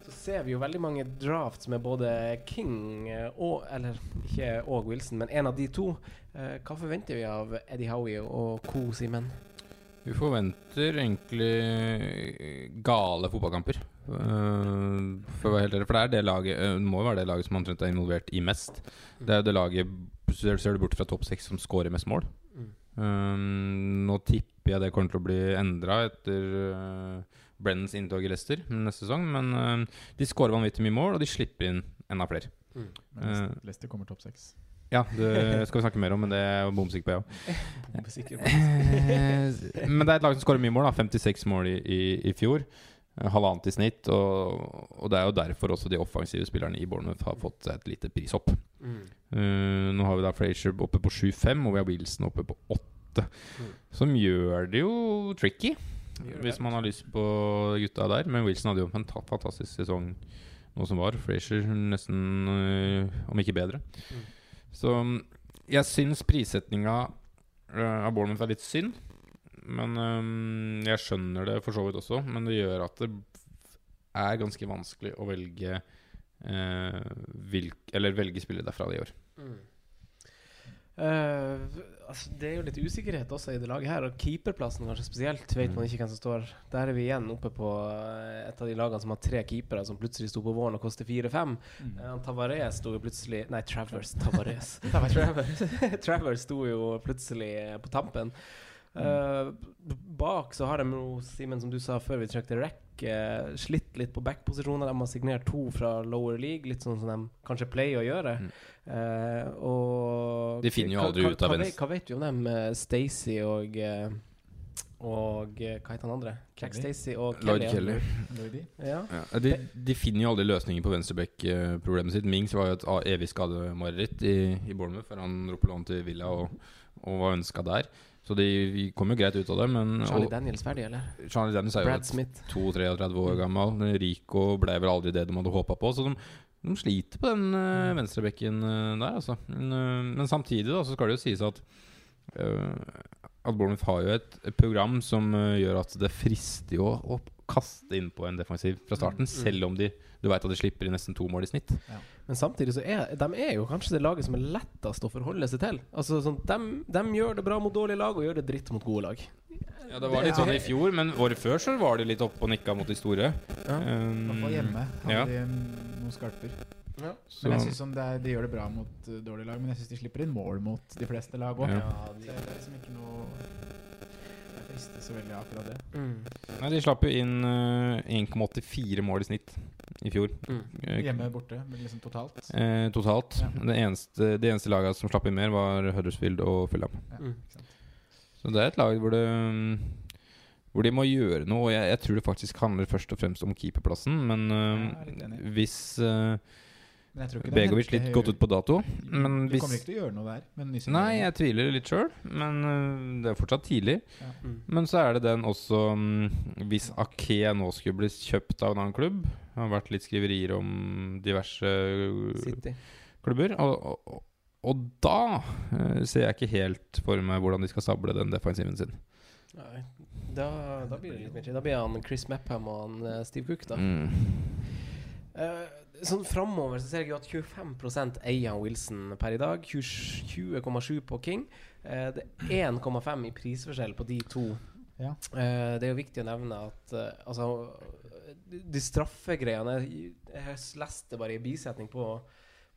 så ser vi jo veldig mange drafts med både King eh, og Eller ikke og Wilson, men en av de to. Eh, Hva forventer vi av Eddie Howie og co. Simen? Vi forventer egentlig gale fotballkamper. Uh, for For det er det laget uh, må jo være det laget som omtrent er involvert i mest. Det er jo det laget Ser du bort fra topp seks som scorer mest mål. Mm. Um, nå tipper jeg det kommer til å bli endra etter uh, Brennans inntog i Leicester neste sesong. Men uh, de scorer vanvittig mye mål, og de slipper inn enda flere. Mm. Uh, Leicester- Leicester kommer topp seks. Ja, det skal vi snakke mer om, men det er jeg bom sikker på, jeg òg. Eh, Men det er et lag som skårer mye mål. da 56 mål i, i, i fjor. Halvannet i snitt. Og, og det er jo derfor også de offensive spillerne i Bournemouth har fått et lite prishopp. Mm. Uh, nå har vi da Frazier oppe på 7-5, og vi har Wilson oppe på 8. Mm. Som gjør det jo tricky, det. hvis man har lyst på gutta der. Men Wilson hadde jo en fantastisk sesong nå som var. Frazier nesten, uh, om ikke bedre. Mm. Så mm, jeg syns prissetninga eh, av Bournemouth er litt synd. Men um, jeg skjønner det for så vidt også. Men det gjør at det er ganske vanskelig å velge uh, hvilk, Eller velge spillet derfra i år. Mm. Eh, altså, det er jo litt usikkerhet også i det laget her, og keeperplassen kanskje spesielt. Vet man ikke hvem som står Der er vi igjen oppe på eh, et av de lagene som har tre keepere, som plutselig sto på våren og koster fire-fem. Uh, Tavares sto jo plutselig Nei, Travers. Tavares. Travers, Travers sto jo plutselig på tampen. Uh, bak så har de jo, Simen, som du sa før vi trykte rec, uh, slitt litt på backposisjoner. De har signert to fra lower league, litt sånn som de kanskje pleier å gjøre. Mm. Eh, og De finner jo aldri hva, ut av venstre. vet- Hva vet du om dem? eh, Stacey og eh, Og eh, hva heter han andre? Craig Stacey og Lloyd Kelly. Kelly. Ja. Ja, de, de finner jo aldri løsninger på venstreback-problemet sitt. Mings var jo et evig skademareritt i, i Bournemouth før han dro på lån til Villa og, og var ønska der. Så de kom jo greit ut av det. Men Charlie og, Daniels ferdig, eller? Charlie Daniels er jo Brad et Smith. 32-33 år gammel. Rico ble vel aldri det de hadde håpa på. Så de, de sliter på den uh, venstrebekken uh, der, altså. Men, uh, men samtidig da, så skal det jo sies at uh, at Bournemouth har jo et, program som gjør at det frister jo å kaste inn på en defensiv fra starten, selv om de du vet at de slipper inn nesten to mål i snitt. Men samtidig så er de er jo kanskje det laget som er lettest å forholde seg til. Altså sånn, de, gjør det bra mot dårlige lag og gjør det dritt mot gode lag. Ja, Det var litt sånn i fjor, men året før så var de litt oppe og nikka mot de store. Ja. Um, I hvert fall hjemme hadde ja. de mm, noen skarper. Ja. Men jeg synes det er, De gjør det bra mot uh, dårlige lag, men jeg syns de slipper inn mål mot de fleste lag òg. Ja. Det er liksom ikke noe Jeg så veldig akkurat det. Mm. nei, de slapp jo inn eh, 1,84 mål i snitt i fjor. Mm. Eh, Hjemme borte, men liksom totalt. Eh, totalt. Ja. Det eneste, de eneste lagene som slapp inn mer, var Huddersfield og Fulham. Ja, Mm. Så det er et lag hvor det mm, Hvor de må gjøre noe. Og jeg, jeg tror det faktisk handler først og fremst om keeperplassen. Men eh, enig. hvis eh, Men jeg tror ikke Begovic litt høy- gått ut på dato Men Du hvis kommer ikke til å gjøre noe der. Nei, jeg tviler litt sjøl, men eh, det er fortsatt tidlig. Ja. Mm. Men så er det den også mm, Hvis Ake nå skulle bli kjøpt av en annen klubb Det har vært litt skriverier om diverse eh, City. klubber. Og, og, og da eh, ser jeg ikke helt for meg hvordan de skal stable den defensiven sin. Nei. Da, da blir det litt mer Da blir han Chris Mepham og han Steve Cook, da. Mm. Eh, sånn framover så ser jeg jo at 25 eier Wilson per i dag. 20 20,7 på King. Eh, det er 1,5 i prisforskjell på de to. Ja. Eh, det er jo viktig å nevne at eh, altså de- De straffegreiene Jeg, jeg leste bare i bisetning på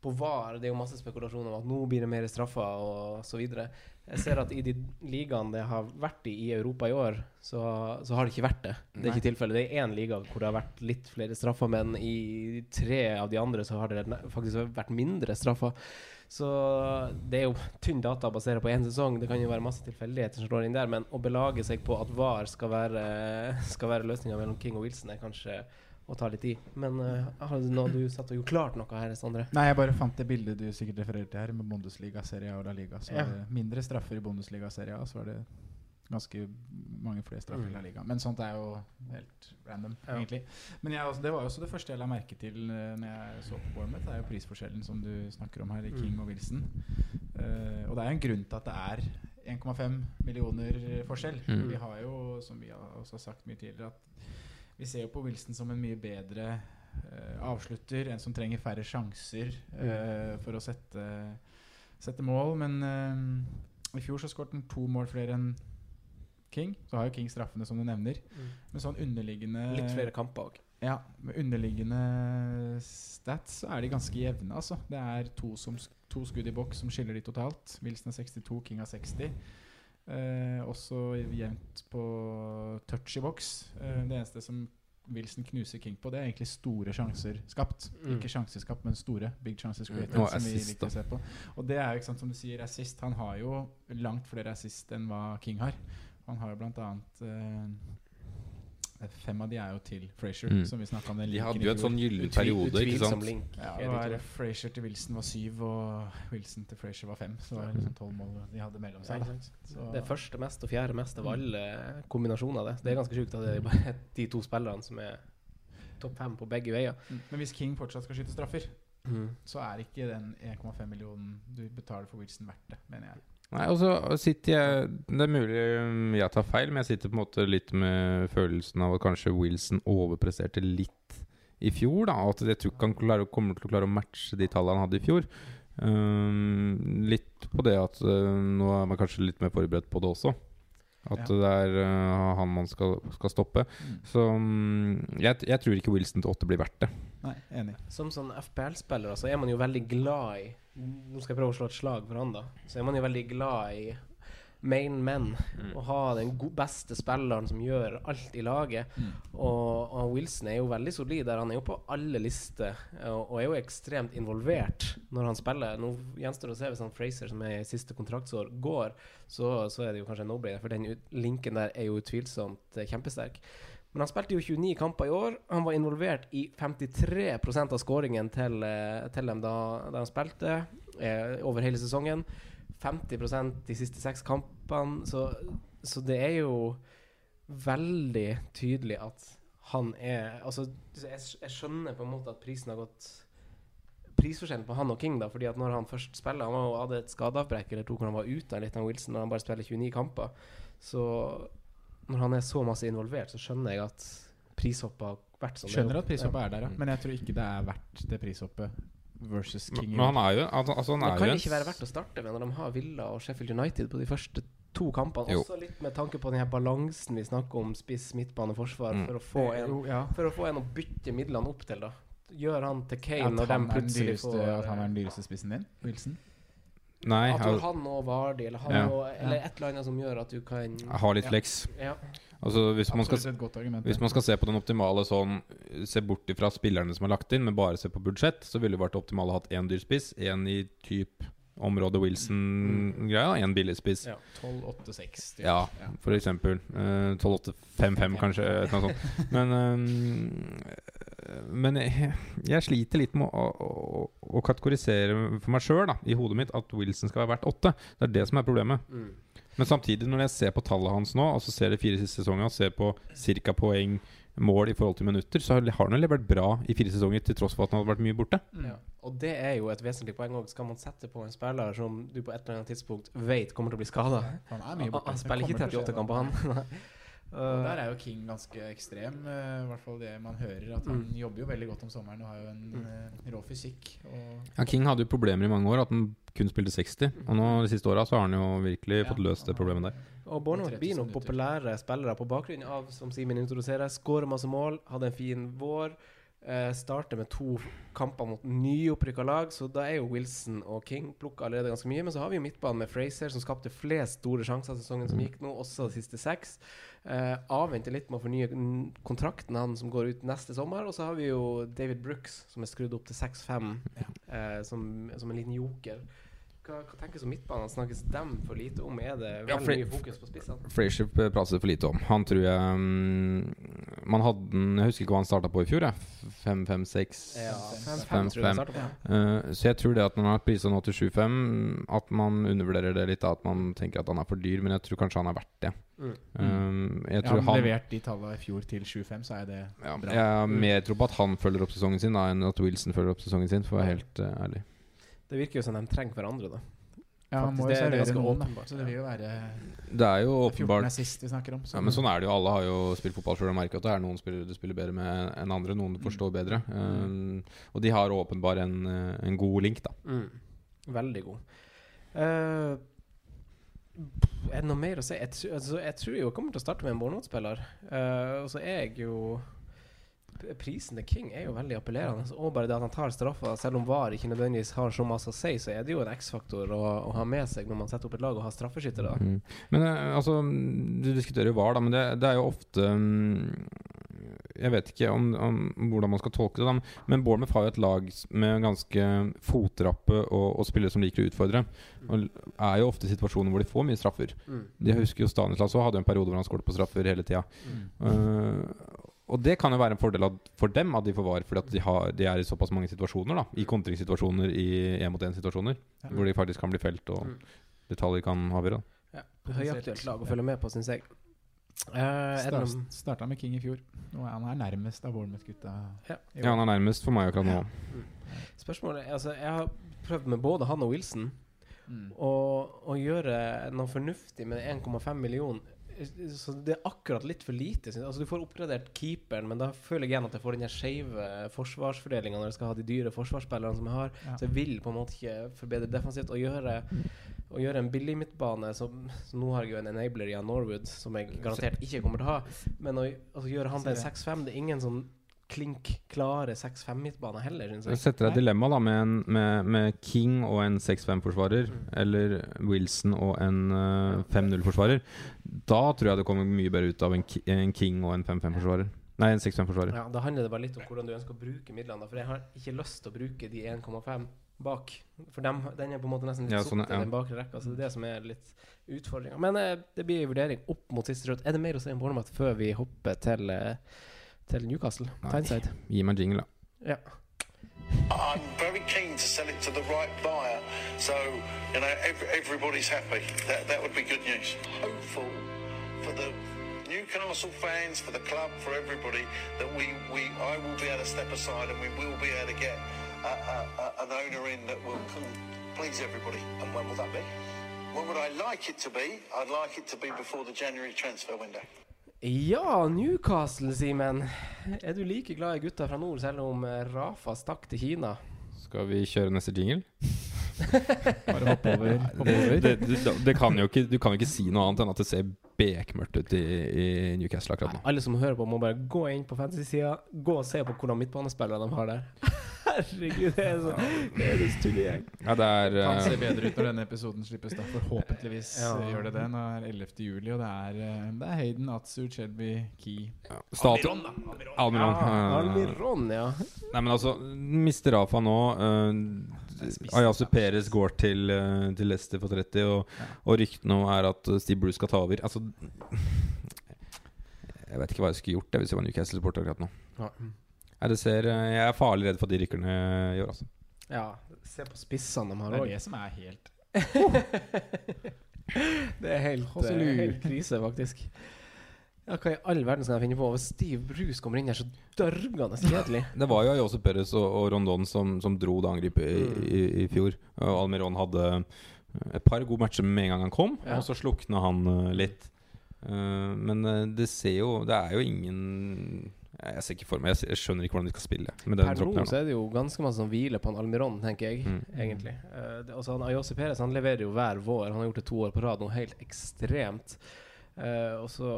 på VAR, det er jo masse spekulasjoner om at nå blir det mer straffer og så videre. Jeg ser at i de ligaene det har vært i i Europa i år, så, så har det ikke vært det. Det er ikke tilfellet. Det er én liga hvor det har vært litt flere straffer, men i tre av de andre så har det faktisk vært mindre straffer. Så det er jo tynn data basert på én sesong. Det kan jo være masse tilfeldigheter som slår inn der, men å belage seg på at VAR skal være, skal være løsninga mellom King og Wilson, er kanskje å ta litt i. Men uh, har du, nå, du satt og gjort klart noe her, Sondre? Nei, jeg bare fant det bildet du sikkert refererte til her, med Bundesliga, Serie A og La Liga. Så Ja. var det mindre straffer i Bundesliga og Serie A, så var det ganske mange flere straffer i La Liga. Men sånt er jo helt random, Ja. egentlig. Men jeg, det var jo også det første jeg la merke til uh, når jeg så på Bournemouth. Det er jo prisforskjellen som du snakker om her, i King og Wilson. Uh, og det er jo en grunn til at det er 1,5 millioner forskjell. Mm. Vi har jo, som vi har også sagt mye tidligere, at vi ser jo på Wilson som en mye bedre eh, avslutter, en som trenger færre sjanser eh, for å sette, sette mål. Men eh, i fjor så skåret han to mål flere enn King. Så har jo King straffene, som du nevner. Men sånn underliggende Litt flere kamper òg. ja, med underliggende stats så er de ganske jevne, altså. Det er to, som, to skudd i boks som skiller de totalt. Wilson har 62, King har 60. Eh, også jevnt på touch i boks. Eh, det eneste som Wilson knuser King på, det er egentlig store sjanser skapt. Mm. Ikke sjanser skapt, men store. Big chances Mm. Og som vi assist. Og det er jo ikke sant som du sier, assist. Han har jo langt flere assist enn hva King har. Han har jo blant annet eh, Fem av de er jo til Frazier, Mm. som vi om. den De hadde jo en fjor. sånn gyllen Utvil- periode, ikke sant? Ja, det var. Frazier til Wilson var syv, og Wilson til Frazier var fem. Så det var liksom tolv mål de hadde mellom seg. Ja, Så- Det er første mest og fjerde mest av Mm. alle kombinasjoner av det. Det er ganske sjukt at det er bare de to spillerne som er topp fem på begge veier. Mm. Men hvis King fortsatt skal skyte straffer, så er ikke den 1,5 millionen du betaler for Wilson verdt det, mener jeg. Nei, og så sitter jeg Det er mulig um, jeg tar feil, men jeg sitter på en måte litt med følelsen av at kanskje Wilson overpresterte litt i fjor. da At jeg tror ikke han kommer til å klare å matche de tallene han hadde i fjor. Um, litt på det at uh, nå er man kanskje litt mer forberedt på det også. At Ja. det er uh, han man skal, skal stoppe. Så um, jeg, jeg tror ikke Wilson til åtte blir verdt det. Nei, enig. Som sånn FPL-spiller så er man jo veldig glad i Nå skal jeg prøve å slå et slag for han, da. Så er man jo veldig glad i main men. Å ha den beste spilleren som gjør alt i laget. Mm. Og, og Wilson er jo veldig solid der. Han er jo på alle lister og, og er jo ekstremt involvert når han spiller. Nå gjenstår det å se hvis han Fraser, som er i siste kontraktsår, går. Så, så er det jo kanskje en no-brainer, for den linken der er jo utvilsomt eh, kjempesterk. Men han spilte jo 29 kamper i år. Han var involvert i 53% av skåringen til, eh, til dem da, da han spilte eh, over hele sesongen. 50% de siste seks kampene. Så, så det er jo veldig tydelig at han er Altså, jeg, jeg skjønner på en måte at prisen har gått Prisforskjellen på han og King, da, fordi at når han først spiller Han var hadde et skadeavbrekk eller to hvor han var ute litt av Wilson, når han bare spiller 29 kamper. Så når han er så masse involvert, så skjønner jeg at prishoppet har vært sånn. Skjønner at prishoppet er der, ja. Men jeg tror ikke det er verdt det prishoppet versus King. Men han er jo altså, altså, han Det er kan jo ikke være verdt å starte med når de har Villa og Sheffield United på de første to kampene. Jo. Også litt med tanke på den her balansen vi snakker om, spiss, midtbane, forsvar, Mm. for, å få en, Jo, ja. for å få en å bytte midlene opp til, da. Gjør han til Kane At når de er den plutselig dyreste, får at han er den dyreste spissen din? Wilson? Nei, At han og Vardi, eller, han Ja. og, eller et eller annet som gjør at du kan jeg har litt Ja. flex. Ja. Altså hvis man, skal, argument. hvis man skal se på den optimale sånn Se bort ifra spillerne som er lagt inn, men bare se på budsjett, så ville det vært optimalt å ha en dyr spiss, en i type område Wilson-greia, en billig spiss. ja. 12-8-6. typ. Ja, for eksempel. Uh, 12-8-5-5, kanskje. Et eller annet sånt. Men, um, men jeg, jeg sliter litt med å, å, å kategorisere for meg sjøl i hodet mitt at Wilson skal være verdt åtte. Det er det som er problemet. Mm. Men samtidig, når jeg ser på tallet hans nå, altså ser de fire siste sesongene, ser på ca. poeng, mål i forhold til minutter, så har han levert bra i fire sesonger, til tross for at han hadde vært mye borte. Ja. Og det er jo et vesentlig poeng òg. Skal man sette på en spiller som du på et eller annet tidspunkt vet kommer til å bli skada? Han Han, spiller ikke Det kommer til å 38 skje, kamper, han. Og Der er jo King ganske ekstrem, eh, i hvert fall det man hører. At han Mm. jobber jo veldig godt om sommeren og har jo en eh, rå fysikk. Og Ja, King hadde jo problemer i mange år, at han kun spilte 60. Og nå de siste åra så har han jo virkelig fått løst det problemet der. Og Bournemouth 30 blir noen populære spillere på bakgrunn av, som Simen introduserer, skårer masse mål, hadde en fin vår. Eh, starter med to kamper mot nyopprykka lag, så da er jo Wilson og King plukka allerede ganske mye. Men så har vi jo midtbanen med Fraser, som skapte flest store sjanser sesongen som gikk nå, også de siste seks. Eh, avventer litt med å fornye kontrakten han som går ut neste sommer. Og så har vi jo David Brooks, som er skrudd opp til 6-5, eh, som, som en liten joker. Hva, hva tenkes om midtbanen? Snakkes dem for lite om? Er det Ja, veldig for- mye fokus på spissene? Frazier prates for lite om. Han tror jeg mm, Man hadde Jeg husker ikke hva han starta på i fjor. jeg. Fem, fem, seks Ja, Fem, 5-5 tror jeg fem. startet på. Eh, Så jeg tror det at når han har prisa nå til 7-5, at man undervurderer det litt. At man tenker at han er for dyr, men jeg tror kanskje han er verdt det. Mm. Um, jeg ja, tror han han levert de tallene i fjor til 7-5, så er det ja, bra. Jeg har mer tro på at han følger opp sesongen sin, da enn at Wilson følger opp sesongen sin, for å være helt uh, ærlig. Det virker jo som de trenger hverandre, da. Ja, Faktisk, må det jo er ganske noen, åpenbart, Så det vil jo være Det er jo åpenbart er sist vi snakker om. Så ja, Men sånn er det jo. Alle har jo spilt fotball sjøl og merker at det er noen spillere du spiller bedre med enn andre. Noen du forstår bedre. Um, og de har åpenbart en, eh, en god link, da. Mm. Veldig god. Uh, er det noe mer å si? Jeg, altså, jeg tror jo jeg kommer til å starte med en Bournemouth-spiller. Uh, og så er jeg jo Prisen til King er jo veldig appellerende. Og bare det at han tar straffa, selv om VAR ikke nødvendigvis har så masse å si, så er det jo en X-faktor å, å ha med seg når man setter opp et lag og har straffeskyttere. Mm. Men eh, altså Du diskuterer jo VAR, da, men det, det er jo ofte mm, Jeg vet ikke om, om hvordan man skal tolke det, da, men Bournemouth har jo et lag med ganske fotrappe og, og spillere som liker å utfordre. Og er jo ofte i situasjoner hvor de får mye straffer. Mm. Jeg husker jo Stanislas også hadde en periode hvor han skåret på straffer hele tida. Uh, og det kan jo være en fordel at, for dem at de får var, fordi at de, har, de er i såpass mange situasjoner. da I kontringssituasjoner, i én-mot-én-situasjoner, Ja. hvor de faktisk kan bli felt, og Mm. detaljer kan avgjøre. Ja. Høyaktuelt lag å følge med på, syns jeg. Eh, er Start, noe- starta med King i fjor. Og han er nærmest av Bournemouth-gutta. Ja. Ja, han er nærmest for meg akkurat nå. Spørsmålet er, altså, Jeg har prøvd med både han og Wilson. Mm. Og å gjøre noe fornuftig med 1,5 million Så det er akkurat litt for lite. Altså Du får oppgradert keeperen, men da føler jeg igjen at jeg får den skeive forsvarsfordelinga når jeg skal ha de dyre forsvarsspillerne som jeg har. Ja. Så jeg vil på en måte ikke forbedre defensivt. Å gjøre, å gjøre en billig midtbane som, så Nå har jeg jo en enabler i Norwood, som jeg garantert ikke kommer til å ha. Men å altså, gjøre han til en 6-5 Det er ingen sånn klink klare 6-5-midtbane heller, syns Jeg Du setter deg et dilemma da med, en, med, med King og en 6-5-forsvarer, eller Wilson og en uh, 5-0-forsvarer. Da tror jeg det kommer mye bedre ut av en, en King og en 5-5-forsvarer. Nei, en 6-5-forsvarer. Ja, Da handler det bare litt om hvordan du ønsker å bruke midlene. For jeg har ikke lyst til å bruke de 1,5 bak. For dem, den er på en måte nesten litt ja, sånn, ja. den bakre rekka. Så det er det som er litt utfordringa. Men eh, det blir en vurdering opp mot siste rødt. Er det mer å si om Bournemouth før vi hopper til, eh, til Newcastle? Tyneside. Gi meg jingle, da. Ja. I'm very keen to sell it to the right buyer, so you know ev- everybody's happy. That that would be good news. Hopeful for the Newcastle fans, for the club, for everybody that we, we I will be able to step aside and we will be able to get a, a, a, an owner in that will please everybody. And when will that be? When would I like it to be? I'd like it to be before the January transfer window. Ja, Newcastle, Simen. Er du like glad i gutta fra nord, selv om eh, Rafa stakk til Kina? Skal vi kjøre neste jingle? Bare hoppe over. Det, det, det, det kan jo ikke, du kan jo ikke si noe annet enn at det ser bekmørkt ut i, i Newcastle akkurat nå. Alle som hører på, må bare gå inn på fantasy-sida, gå og se på hvordan midtbanespillere de har der. Herregud, det er så Det er tullegjeng. Ja, det er Kan se eh, bedre ut når denne episoden slippes. da Forhåpentligvis Ja. gjør det det. Nå er 11. juli, og det er, eh, det er Hayden, Atsu, Chelby, Key ja, Almiron, Almiron. Ja, eh, Almiron, ja. Nei, men altså, mister Rafa nå uh, Ayasu. Perez går til, til Leicester for 30, og, og ryktene nå er at Steve Bruce skal ta over. Altså Jeg vet ikke hva jeg skulle gjort det hvis jeg var Newcastle-supporter akkurat nå. Nei, det ser, eh, jeg er farlig redd for at de rykker ned i år, altså. Ja, se på spissene de Det har er òg. det som er helt Det er helt, eh, helt krise, faktisk. Ja, Hva i all verden skal jeg finne på? Hvis Steve Bruce kommer inn her så dørgende kjedelig. Det var jo Ayasu Perez og, og Rondon som, som dro det angrepet i, Mm. i, i fjor. Og Almiron hadde et par gode matcher med en gang han kom, Ja. og så slukna han eh, litt. Uh, men eh, det ser jo Det er jo ingen Jeg ser ikke for meg Jeg, skjønner ikke hvordan de skal spille med den Per nå så er det jo ganske masse som hviler på en Almiron, tenker jeg. Mm. Egentlig. uh, det, altså, han, Ayose Perez han leverer jo hver vår. Han har gjort det to år på rad, noe helt ekstremt. Uh, og så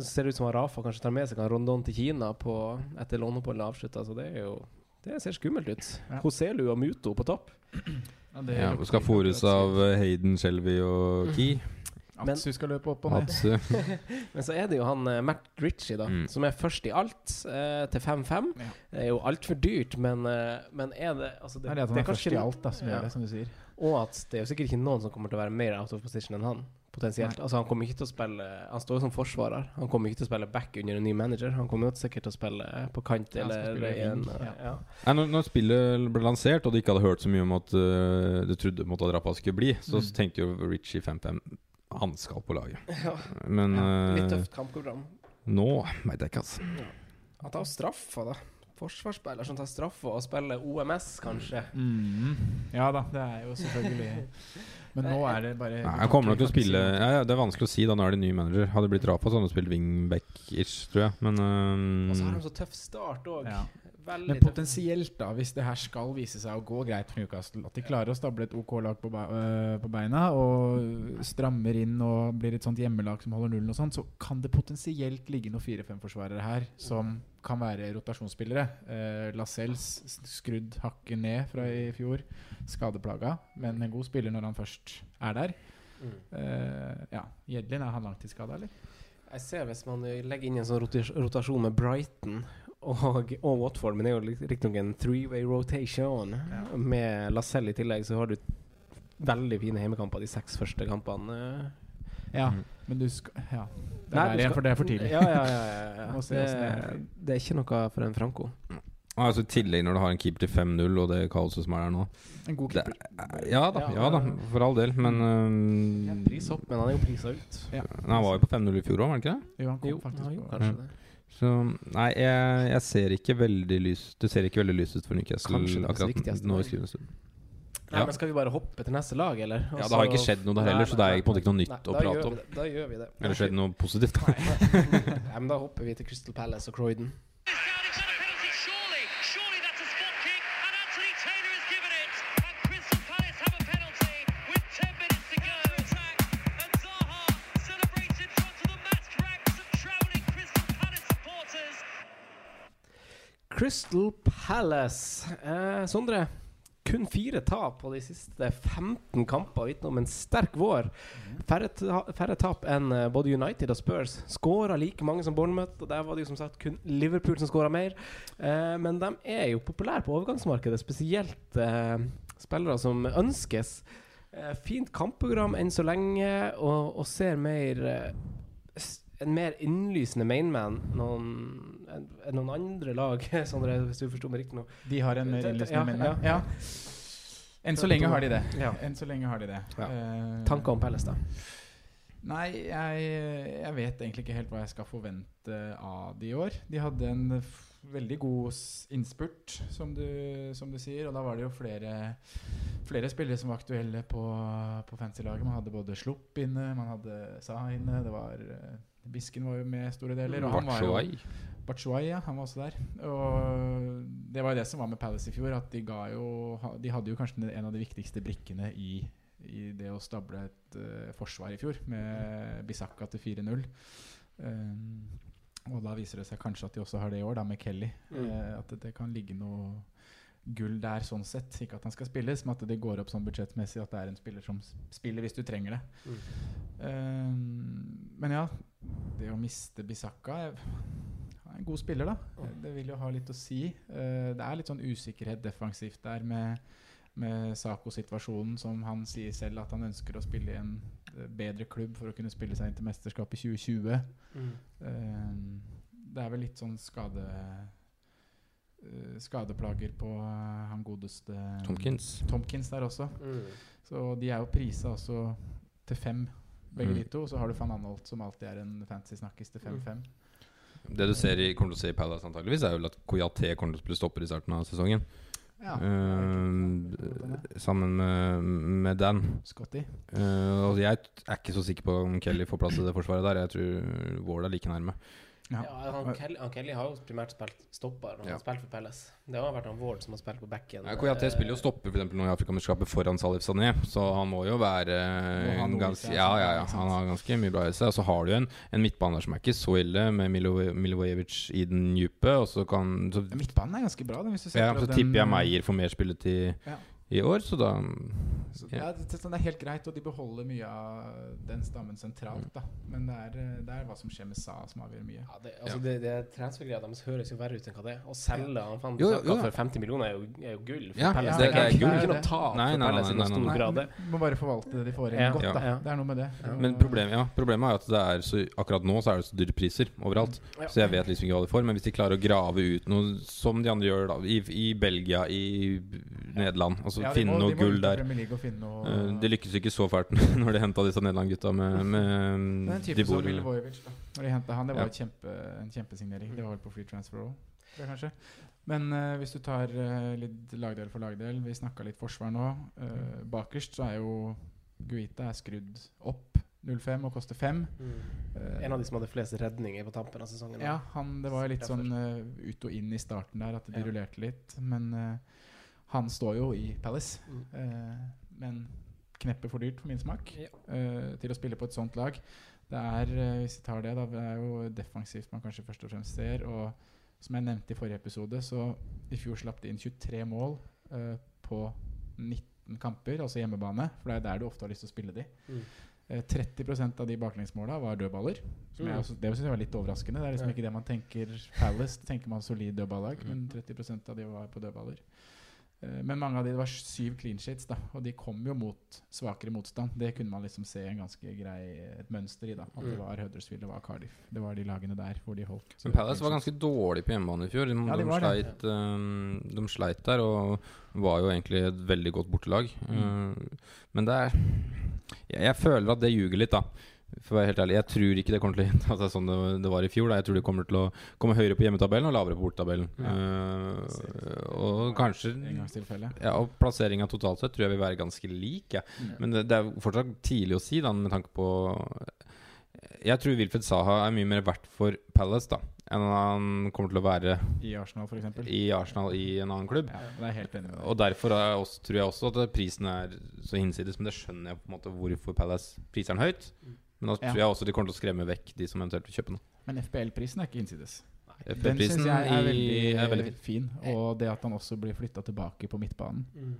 ser det ut som Rafa kanskje tar med seg han Rondon til Kina på, etter låneoppholdet er avslutta. Så det er jo Det ser skummelt ut. Ja. Hoselu og Muto på topp. Ja, det Ja, skal fôres av eh, Hayden, Shelby og Key. Men- Atsu skal løpe opp og ned. Men så er det jo han eh, Matt Ritchie, da, Mm. som er først i alt, eh, til 5-5. Ja. Det er jo altfor dyrt, men, eh, men er det altså Det er det at han er først kanskje- i alt, da, som Ja. gjør det, som du sier. Og at det er jo sikkert ikke noen som kommer til å være mer out of position enn han. Potensielt. Nei. Altså Han kommer ikke til å spille Han står jo som forsvarer. Han kommer ikke til å spille back under en ny manager. Han kommer jo sikkert til å spille på kant eller spille en ja. ja. Nei, når, når spillet ble lansert, og de ikke hadde hørt så mye om at uh, de trodde måtte Rafa skulle bli, så Mm. tenkte jo Richie 5-5 han skal på laget. Ja, Men Litt eh, tøft kampprogram. nå veit jeg ikke, altså. Han tar straffa, da. Forsvarsspiller som tar straffa og spiller OMS, kanskje. Mm. Ja da, det er jo selvfølgelig Men nå er det bare Nei, jeg kommer nok til å spille ja, ja, Det er vanskelig å si, da nå er det ny manager. Hadde det blitt Rafa, så hadde han spilt wingback-ish, tror jeg. Men Og så har eh, de så tøff start òg. Ja. Veldig Men potensielt, da, hvis det her skal vise seg å gå greit for Newcastle, at de klarer å stable et OK lag på, øh, på beina og strammer inn og blir et sånt hjemmelag som holder nullen og sånt, så kan det potensielt ligge noen 4-5-forsvarere her som kan være rotasjonsspillere. Eh, Lascelles skrudd hakket ned fra i fjor, skadeplaga, men en god spiller når han først er der. Mm. Eh, ja, Jedlin, er han langtidsskada, eller? Jeg ser hvis man eh, legger inn en sånn rotasjon med Brighton og, og Watford, men det er jo riktignok en three-way rotation. Ja. Med Lacelle i tillegg, så har du veldig fine hjemmekamper de seks første kampene. Ja, Mm. men du skal Ja. Det Nei, er du skal- for det er for tidlig. Ja, ja, ja, ja, ja. Det, det er. er ikke noe for en Franco. altså, I tillegg, når du har en keeper til 5-0 og det kaoset som er der nå En god det, keeper. Ja da, Ja, ja da, for all del. Men eh, Pris opp, men han er jo prisa ut. Ja. Nei, Han var jo på 5-0 i fjor òg, var han ikke det? Jo, han kom Jo, faktisk på kanskje det. Så nei, jeg, jeg ser ikke veldig lys Det ser ikke veldig lyst ut for Newcastle akkurat nå i skrivende stund. Nei, Ja. men Skal vi bare hoppe til neste lag, eller? Ja, det har ikke skjedd noe der Nei, heller, så det er på en måte ikke noe nei, nytt å prate om. Da gjør vi det. Eller skjedde noe positivt? Nei, men da hopper vi til Crystal Palace og Croydon. Crystal Palace. Eh, Sondre, kun fire tap på de siste 15 kamper vitner om en sterk vår. Færre, ta færre tap enn eh, både United og Spurs. Skåra like mange som Bournemouth, og der var det jo som sagt kun Liverpool som skåra mer. Eh, men de er jo populære på overgangsmarkedet, spesielt eh, spillere som ønskes. Eh, fint kampprogram enn så lenge, og, og ser mer eh, en mer innlysende mainman noen, enn noen andre lag, Sondre, hvis du forsto meg riktig nå. De har en mer Ja, innlysende menn. ja. Ja. Enn så lenge har de det. Ja. Enn så lenge har de det. Ja. Uh, Tanker om Pelles, da? Nei, jeg, jeg vet egentlig ikke helt hva jeg skal forvente av de i år. De hadde en veldig god innspurt, som du, som du sier. Og da var det jo flere, flere spillere som var aktuelle på, på fancy-laget. Man hadde både Slupp inne, man hadde Sa inne. Det var eh, Bisken var jo med store deler. Og han var jo Batshuayi, ja, han var også der. Og det var jo det som var med Palace i fjor, at de ga jo De hadde jo kanskje en av de viktigste brikkene i, i det å stable et uh, forsvar i fjor, med Bisakka til 4-0. Um, og da viser det seg kanskje at de også har det i år, da med Kelly. Mm. Uh, at det, kan ligge noe gull der sånn sett. Ikke at han skal spilles, men at det går opp sånn budsjettmessig at det er en spiller som spiller hvis du trenger det. Um, men ja, det å miste Bisakka en god spiller, da. Det vil jo ha litt å si. Eh, det er litt sånn usikkerhet defensivt der med, med Sako-situasjonen, som han sier selv at han ønsker å spille i en eh, bedre klubb for å kunne spille seg inn til mesterskap i 2020. Eh, det er vel litt sånn skade eh, Skadeplager på han godeste Tomkins. Tomkins der også. Mm. Så de er jo prisa også til fem, begge Mm. de to. Og så har du van Anholt, som alltid er en fancy snakkis til 5-5. Det du ser i, kommer til å se i Palace antageligvis er vel at Koyaté kommer til å spille stopper i starten av sesongen. Ja. eh, sammen med, med Dan. Scotty. Uh, og jeg er ikke så sikker på om Kelly får plass i det forsvaret der. Jeg tror Ward er like nærme. Ja. Ja, han, Kelly, han Kelly har jo primært spilt stopper når Ja. han har spilt for Pelles. Det har vært han Ward som har spilt på backen. Ja, KJT spiller jo stopper for eksempel nå i Afrikamesterskapet foran Salif Sané, så han må jo være Må ha noe i ganske, ja, ja, ja, han har ganske mye bra i seg. Og så har du en, en midtbane som er ikke så ille, med Milo, Milojevic i den dype. Og så kan så, Midtbanen er ganske bra. den, Hvis du ser ja, på så tipper jeg Meyer får mer spilletid Ja. I år, så da Så, ja, det, det er helt greit, og de beholder mye av den stammen sentralt. da Men det er, eh, det er hva som skjer med Sa som avgjør mye. Ja, det, altså det, det transfergreia deres høres jo verre ut enn hva det er. Å selge han fant, Jo, jo, jo. for 50 millioner er jo, er jo gull. For Ja, ja, det, det er gull. ikke noe tap Nei, nei, nei, nei, i nei, noen nei, stor nei. Må bare forvalte det de får inn Ja, godt, da. ja. Det er noe med det. Men problemet, ja, problemet er at det er så, akkurat nå så er det så dyre priser overalt. Ja. Så jeg vet liksom ikke hva de får. Men hvis de klarer å grave ut noe som de andre gjør da i, i Belgia, i Nederland, altså Ja, finne må- noe de gull der og finne noe uh, Det lykkes ikke så fælt når de henta disse Nederland-gutta med, med Det er en type de som da. Når de henta han, det var Ja. et kjempe, en kjempesignering. Det var vel på free transfer òg, kanskje. Men uh, hvis du tar uh, litt lagdel for lagdel Vi snakka litt forsvar nå. Eh, bakerst så er jo Guita er skrudd opp 0,5 og koster 5. En av de som hadde flest redninger på tampen av sesongen. Ja, han, det var jo litt sånn eh, ut og inn i starten der, at de Ja. rullerte litt. Men eh, han står jo i Palace. Mm. Eh, men kneppet for dyrt for min smak Ja. eh, til å spille på et sånt lag. Det er, eh, hvis vi tar det, da, det er jo defensivt man kanskje først og fremst ser. Og som jeg nevnte i forrige episode, så i fjor slapp de inn 23 mål eh, på 19 kamper, altså hjemmebane. For det er der du ofte har lyst til å spille de. Mm. Eh, 30% av de baklengsmåla var dødballer. Som jeg Mm. også, det synes jeg var litt overraskende. Det er liksom ikke det man tenker Palace. tenker man solid dødballag, Mm. men 30% av de var på dødballer. Eh, Men mange av de det var syv clean sheets, da, og de kom jo mot svakere motstand. Det kunne man liksom se en ganske grei et mønster i. da At det Mm. var Huddersfield det var Cardiff. Det var de lagene der hvor de holdt. Men Palace var ganske dårlig på hjemmebane i fjor. De, Ja, de de, sleit, eh, de sleit der og var jo egentlig et veldig godt bortelag. Mm. Eh, men det er jeg, jeg føler at det ljuger litt, da. For å være helt ærlig Jeg tror ikke det kommer til å altså, sånn det, det var i fjor. Da. Jeg tror det kommer til å komme høyere på hjemmetabellen og lavere på bortetabellen. Eh, og kanskje ja, og Plasseringa totalt sett tror jeg vil være ganske lik. Ja. Mm. Men det, det er fortsatt tidlig å si, da, med tanke på Jeg tror Wilfred Saha er mye mer verdt for Palace da enn han kommer til å være I Arsenal, f.eks. i Arsenal i en annen klubb. Ja, det er helt enig med deg. Og derfor er også, tror jeg også at prisen er så hinsides, men det skjønner jeg på en måte hvorfor Palace priser den høyt. Men da Ja. tror jeg også de kommer til å skremme vekk de som eventuelt vil kjøpe den. Men FBL-prisen er ikke innsides. Den syns jeg er veldig, er veldig fin. Og det at han også blir flytta tilbake på midtbanen. Mm.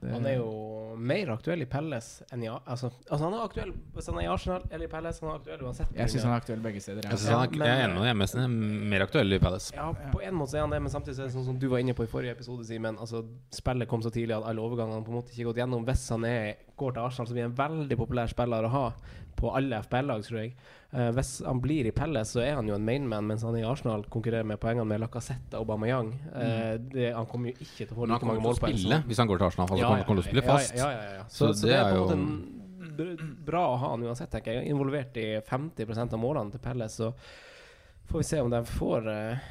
Det, Han er jo mer aktuell i Pelles enn i altså, altså han er aktuell hvis han er i Arsenal eller i Pelles. Han er aktuell uansett. jeg syns han er aktuell begge steder. Jeg, Ja. han er, men- jeg er enig med deg, jeg er mest mer aktuell i Palace. Ja, på en måte er han det, men samtidig er det sånn som du var inne på i forrige episode, Simen. Altså, spillet kom så tidlig at alle overgangene på en måte ikke gått gjennom. Hvis han er, går til Arsenal, så blir han en veldig populær spiller å ha på alle FPL-lag, tror jeg. Uh, hvis han blir i Pelles, så er han jo en mainman, mens han i Arsenal konkurrerer med poengene med Lacassette og Aubameyang. Uh, det, han kommer jo ikke til å få like mange målpoeng. spille hvis han går til Arsenal. Altså, han kommer til å spille fast. Ja, ja, ja, ja. Så Så, så, det det er er på en jo- måte en bra å ha han uansett, tenker jeg. Involvert i 50% av målene til Pelles, så får vi se om de får uh,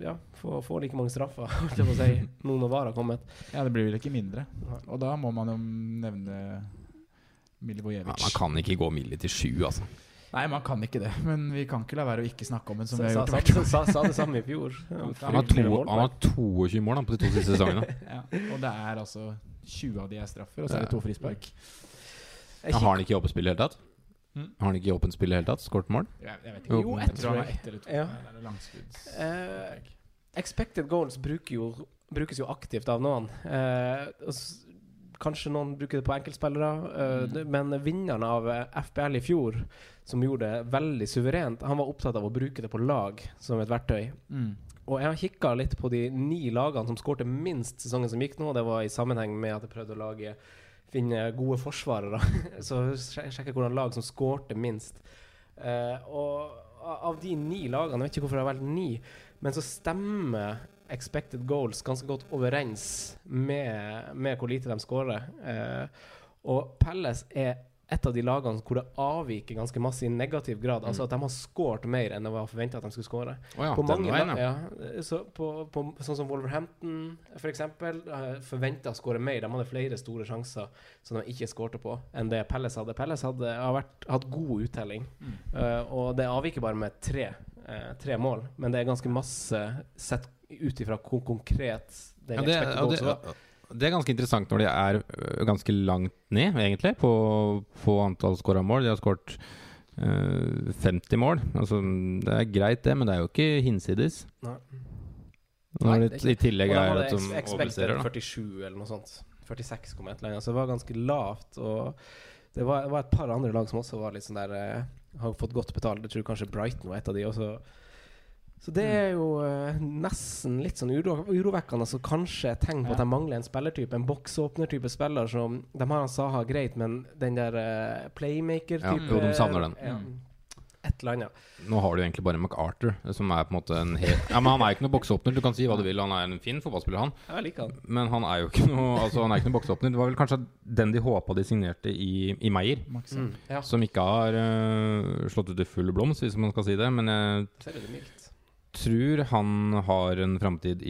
ja, få, få, like mange straffer, holdt jeg på å si, nå når VAR har kommet. Ja, det blir vel ikke mindre. Og da må man jo nevne Ja, man kan ikke gå Milli til sju, altså. Nei, man kan ikke det. Men vi kan ikke la være å ikke snakke om den som vi har sa, gjort. hvert sa, år. sa, sa det samme i fjor. Han har, to, han har 22 mål da, på de to siste sesongene. Ja, og det er altså 20 av de er straffer, og så er det to frispark. Ja, har han ikke i åpent spill i det hele tatt? Mm. Har han ikke i åpent spill i det hele tatt? Skåret mål? Jeg, jeg vet Jo, ikke. Jo, jeg ett, tror han har jeg. ett eller to. Ja. Eller langskudds. Uh. Eh, expected goals bruker jo, brukes jo aktivt av noen. Eh, kanskje noen bruker det på enkeltspillere, eh, Mm. men vinneren av eh, FBL i fjor, som gjorde det veldig suverent, han var opptatt av å bruke det på lag som et verktøy. Mm. Og jeg har kikka litt på de ni lagene som skårte minst sesongen som gikk nå. Det var i sammenheng med at jeg prøvde å lage finne gode forsvarere. Så sj- sjekke hvordan lag som skårte minst. Uh, og av de ni lagene, jeg vet ikke hvorfor det har valgt ni, men så stemmer expected goals ganske godt overens med, med hvor lite de skårer. Eh, og Pelles er et av de lagene hvor det avviker ganske masse i negativ grad. Altså at de har skåret mer enn det var forventa at de skulle skåre. Oh ja, på mange lag, ja. Så på, på, sånn som Wolverhampton, f.eks., forventa å skåre mer. De hadde flere store sjanser som de ikke skårte på, enn det Pelles hadde. Pelles hadde hadde hatt god uttelling, Eh, og det avviker bare med tre, uh, tre mål. Men det er ganske masse sett ut ifra hvor konkret den Ja, det, ja, det, var. det er ganske interessant når de er ganske langt ned, egentlig, på, på antall skåra mål. De har skåret ø, 50 mål. Altså, det er greit, det, men det er jo ikke hinsides. Nei. Når det det i tillegg er var at det de overpresterer. da. 47 eller noe sånt. 46 kom et eller annet. Så det var ganske lavt. Og det var, det var et par andre lag som også var litt sånn der uh, Har fått godt betalt. Jeg tror kanskje Brighton var et av de også. Så det er jo eh, nesten litt sånn uro, urovekkende. Så kanskje et tegn på at de mangler en spillertype. En boksåpner-type spiller som De har han Saha greit, men den der eh, playmaker-type Ja, jo, de savner den. Ja, Mm. et eller annet. Nå har du egentlig bare MacArthur, som er på en måte en helt Ja, men Han er ikke noe bokseåpner. Du kan si hva du vil, han er en fin fotballspiller, han. Jeg liker han. Men han er jo ikke noe Altså han er ikke noe bokseåpner. Det var vel kanskje den de håpa de signerte i, i Meyer. Mm. Ja, Som ikke har øh, slått ut i full blomst, hvis man skal si det. Men jeg ser det mildt. Tror han har en framtid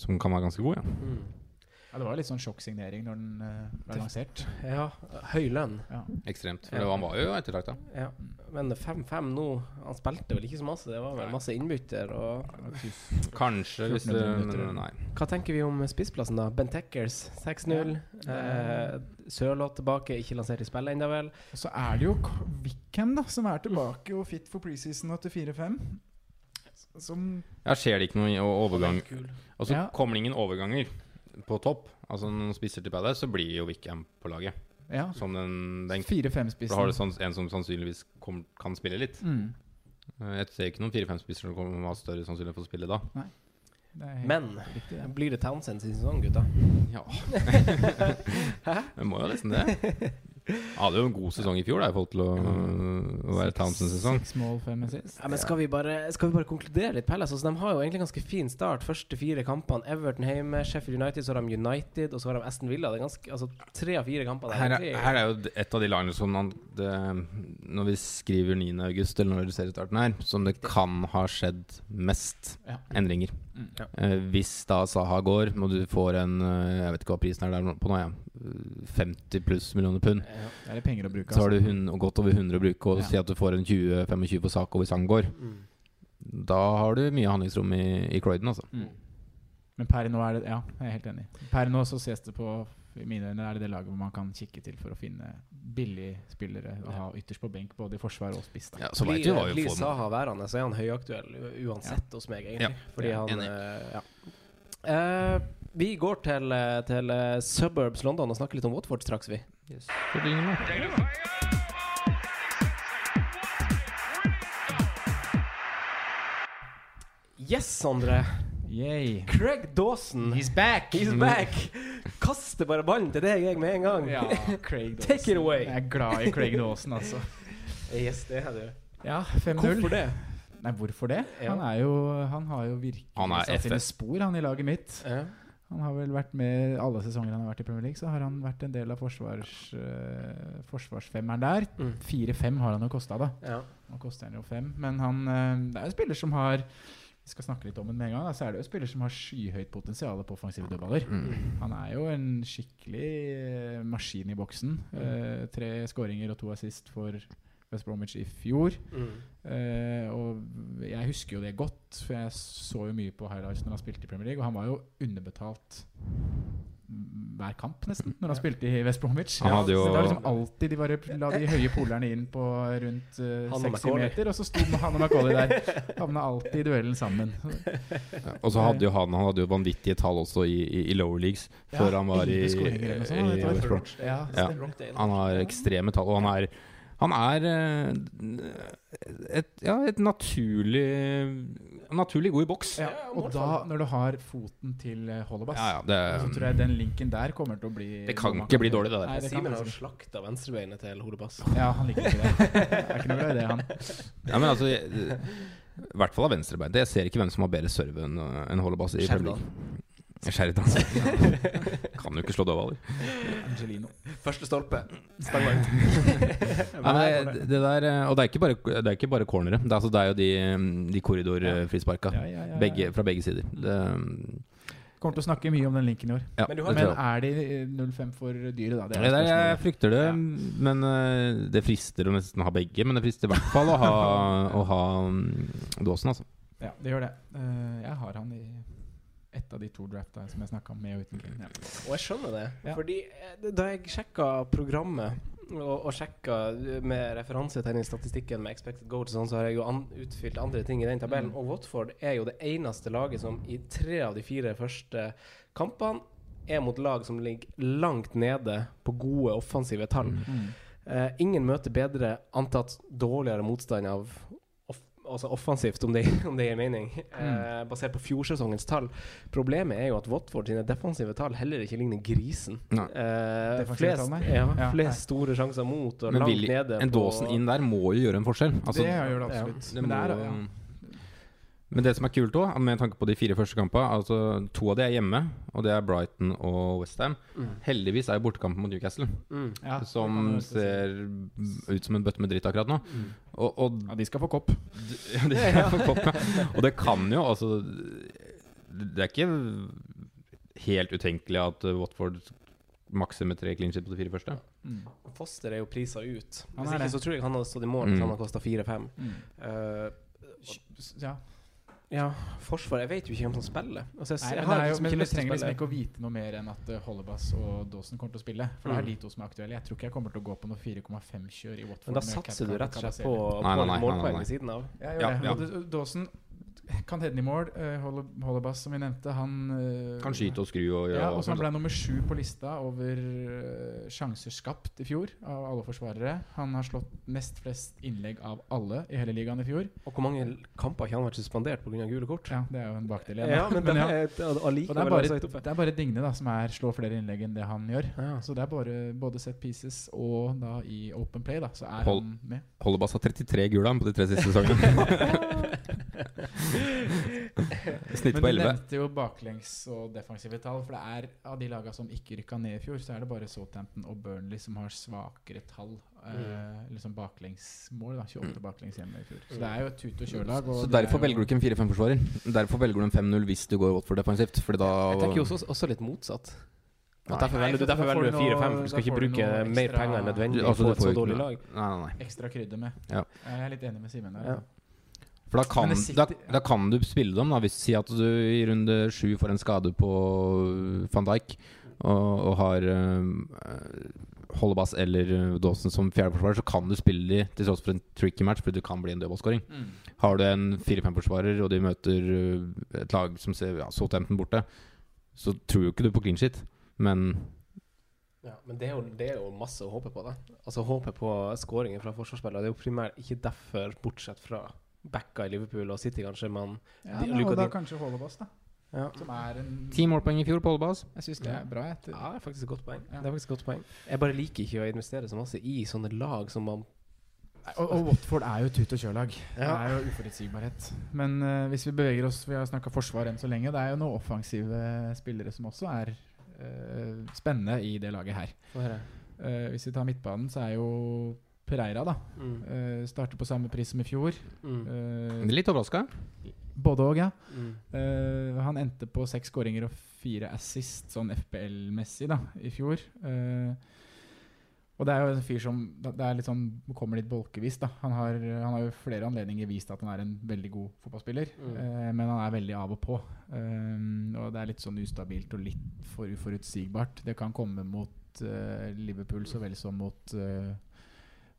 som kan være ganske god, ja. Mm. Ja, det var litt sånn sjokksignering når den eh, ble lansert. Ja, høy lønn. Ja. Ekstremt. For Ja. han var jo ettertrakta. Ja. Men 5-5 nå Han spilte vel ikke så masse. Det var vel masse innbytter. Og Kanskje, hvis det men Nei. Hva tenker vi om spissplassen, da? Ben Teckers 6-0. Eh, Sørloth tilbake, ikke lansert i spillet ennå, vel. Og så er det jo Wickham da som er tilbake og fit for preseason og til 4-5. Som Ja, skjer det ikke noe overgang Og så Ja. Kommer det ingen overganger på topp, altså noen spisser til Palace, så blir jo Wickham på laget. Ja. Som den, den Da 4-5-spissen. har du sånn, en som sannsynligvis kom, kan spille litt. Mm. Eh, Jeg ser ikke noen 4-5-spisser som kommer ha større sannsynlighet for å spille da. Er Men riktig, ja. blir det Townsend sin sesong, gutta? Ja. Det må jo nesten det. Han hadde jo en god sesong i fjor, da, i forhold til å, å være Townsend-sesong. Seks mål, fem assist. Ja, men skal vi, bare, skal vi bare konkludere litt, Pelle? Altså, de har jo egentlig ganske fin start. Første fire kampene. Everton hjemme, Sheffield United, så har de United, og så har de Aston Villa. Det er ganske, altså Tre av fire kamper. Her er, her er jo et av de lagene som man, det, Når vi skriver 9. august, eller når du ser starten her, som det kan ha skjedd mest Ja. endringer. Mm. Ja. Eh, hvis da Saha går, og du får en eh, Jeg vet ikke hva prisen er der på nå, ja. 50 pluss millioner pund. Ja. Det er penger å bruke. Så har du altså. hun, godt over 100 å bruke, og Ja. si at du får en 20-25 på Sako hvis han går. Mm. Da har du mye handlingsrom i, i Croydon, altså. Mm. Men per nå er det Ja, jeg er helt enig. Per nå så ses det på i mine øyne er det det laget hvor man kan kikke til for å finne billige spillere å ha ytterst på benk, både i forsvar og spiss. Ja, så vet blir, du hva vi blir får Saha værende, så er han høyaktuell uansett uansett hos meg, egentlig. Ja. Fordi Ja, han eh, ja. Uh, vi går til, eh, til eh, Suburbs London og snakker litt om Watford straks, vi. Yes. Yes, Sondre. Yay. Craig Dawson. He's back! He's back! Kaster bare ballen til deg, jeg, med en gang. Ja, Craig Dawson. Take it away. Jeg er glad i Craig Dawson, altså. Yes, det er du. Ja, 5-0. Hvorfor det? Nei, hvorfor det? Ja. Han er jo Han har jo virkelig satt sine spor, han i laget mitt. Ja. Han har vel vært med alle sesonger han har vært i Premier League, så har han vært en del av forsvars, uh, forsvarsfemmeren der. Mm. 4-5 har han jo kosta, da. Ja. Nå koster han jo 5. Men han uh, det er jo en spiller som har Vi skal snakke litt om den med en gang. Da, så er det jo spiller som har skyhøyt potensial på offensive dødballer. Mm. Han er jo en skikkelig eh, maskin i boksen. Eh, tre skåringer og to assist for West Bromwich i fjor. Mm. Eh, og jeg husker jo det godt, for jeg så jo mye på highlights når han spilte i Premier League, og han var jo underbetalt mm, hver kamp, nesten, når han spilte i West Bromwich. Han hadde jo- Så det var liksom alltid De bare la de høye polerne inn på rundt uh, 60 meter, og så sto han og Macaulay der. Havna alltid i duellen sammen. Ja, Og så hadde jo han Han hadde jo vanvittige tall også i, i, i lower leagues før han var i, sånt, i vet. West Bromwich. Ja, Ja. Han har ekstreme tall, og han er han er eh, et, ja, et naturlig Naturlig god i boks. ja. Og da, når du har foten til uh, Hollebass, Ja, ja, det, så tror jeg den linken der kommer til å bli Det kan ikke bli dårlig, det der. Nei, det Simen har slakta venstrebeinet til Hodebass. Ja, han liker ikke det. Det er ikke noe glad i det, han. ja, men altså I hvert fall av venstrebeinet. Jeg ser ikke hvem som har bedre serve enn en Hollebass i Premier League. Sheridan. kan jo ikke slå dødballer. Angelino. Første stolpe. Nei, men det, det der, eh, og det er ikke bare, det er ikke bare cornere. Det er, altså, det er jo de, de korridorfrisparka. Ja, ja, ja, ja. Begge, fra begge sider. Det, Kommer til å snakke mye om den linken i år. ja, Men du har- det Men er de 05 for dyre, da? Det Det er, jeg frykter det, Ja. men eh, det frister å nesten ha begge. Men det frister i hvert fall å ha, å ha um, dåsen, altså. Ja, det gjør det. Uh, jeg har han i ett av de to drafta som jeg snakka om, med og uten Kane. Ja. Og jeg skjønner det. Ja. Fordi eh, da jeg sjekka programmet og, og sjekka med referanse til den statistikken med expected goals, sånn, så har jeg jo an, utfylt andre ting i den tabellen. Mm. Og Watford er jo det eneste laget som i tre av de fire første kampene er mot lag som ligger langt nede på gode offensive tall. Mm. Uh, ingen møter bedre antatt dårligere motstand av altså offensivt, om det, om det gir mening, eh, basert på fjorsesongens tall. Problemet er jo at Watford sine defensive tall heller ikke ligner grisen. Eh, flest, ja, Ja, flest store sjanser mot og Men langt vil, nede en Dawson inn der må jo gjøre en forskjell. Altså, det gjør det ja, absolutt. det Men det er, ja. Men det som er kult òg, med tanke på de fire første kampene altså, To av de er hjemme, og det er Brighton og Westham. Mm. Heldigvis er jo bortekampen mot Newcastle, Mm. Ja, som ser ut som en bøtte med dritt akkurat nå. Mm. Og, og Ja, de skal få kopp. Ja, de skal få kopp, ja. Og det kan jo altså Det er ikke helt utenkelig at Watford makser med tre clean shit på de fire første. Mm. Foster er jo prisa ut. Hvis ikke så tror jeg han hadde stått i mål hvis Mm. han hadde kosta fire-fem. Mm. Uh, Ja. Ja, Forsvaret Jeg vet jo ikke hvem som spiller. Altså, jeg, Nei, jeg jo, liksom men ikke vi lyst til å trenger liksom ikke å vite noe mer enn at uh, Hollebass og Dawson kommer til å spille. For det Mm. er de to som er aktuelle. Jeg tror ikke jeg kommer til å gå på noe 4,5-kjør i Watford. Men da satser du rett og slett på, målpoeng ved siden av. Ja, Ja, ja. Dawson kan heade i mål. Uh, Holle- Hollebass, som vi nevnte, han uh, Kan skyte og skru og gjøre Ja, og han ble nummer sju på lista over uh, sjanser skapt i fjor av alle forsvarere. Han har slått nest flest innlegg av alle i hele ligaen i fjor. Og hvor mange kamper har ikke han vært suspendert pga. gule kort? Ja, det er jo en bakdel igjen. Ja, men, men, det er, er det er bare, det er bare Digne da som er, slår flere innlegg enn det han gjør. Ja. Så det er bare både set pieces og da i open play, da, så er Hol han med. Holobas har 33 gule på de tre siste sesongene. Snitt på 11. Men du nevnte jo baklengs og defensive tall. For det er av de laga som ikke rykka ned i fjor, så er det bare Southampton og Burnley som har svakere tall. Eh, liksom baklengsmål. da 28 baklengs hjemme i fjor. Så det er jo et tut og kjør-lag. Så derfor er velger du ikke en 4-5-forsvarer. Derfor velger du en 5-0 hvis du går Watford defensivt. Fordi da Jeg tenker jo også, også litt motsatt. Nei. derfor velger du, derfor velger du du 4-5, for du skal ikke bruke mer penger enn nødvendig Altså, på får et så dårlig lag. Nei, nei, nei. ekstra krydder med. Ja. Jeg er litt enig med Simen der. Ja. For da kan, sitter, da, da kan du spille dem. da Hvis Si at du i runde sju får en skade på van Dijk og, og har uh, Hollebass eller uh, Dawson som fjerdeforsvarer, så kan du spille de til tross for en tricky match, fordi det kan bli en dødballskåring. Mm. Har du en 4-5-forsvarer, og de møter et lag som ser ja, Southampton borte, så tror jo ikke du på clean shit. Men Ja, men det er, jo, det er jo masse å håpe på, da. Altså Håpe på skåringer fra forsvarsspillere. Det er jo primært ikke derfor, bortsett fra backa i Liverpool og City, kanskje, men Ja, De- Luka og da kanskje Holobas, da. ja. Som er en ti målpoeng i fjor på Holobas. Jeg syns det er bra. Etter. ja, det er faktisk et godt poeng. Ja. Det er faktisk et godt poeng Jeg bare liker ikke å investere så masse i sånne lag som man Og, og Watford er jo tut og kjør-lag. Det er jo uforutsigbarhet. Men uh, hvis vi beveger oss Vi har snakka forsvar enn så lenge. Det er jo noen offensive spillere som også er uh, spennende i det laget her. Uh. Eh, hvis vi tar midtbanen, så er jo Pereira, da. Mm. Uh, starter på samme pris som i fjor. Mm. Eh, Litt overraska. både òg, ja. Mm. Uh, han endte på seks skåringer og fire assist, sånn FPL-messig, da, i fjor. Eh, og det er jo en fyr som Det er litt sånn kommer litt bolkevis, da. Han har, han har jo flere anledninger vist at han er en veldig god fotballspiller, Mm. eh, men han er veldig av og på. Og det er litt sånn ustabilt og litt for uforutsigbart. Det kan komme mot Liverpool så vel som mot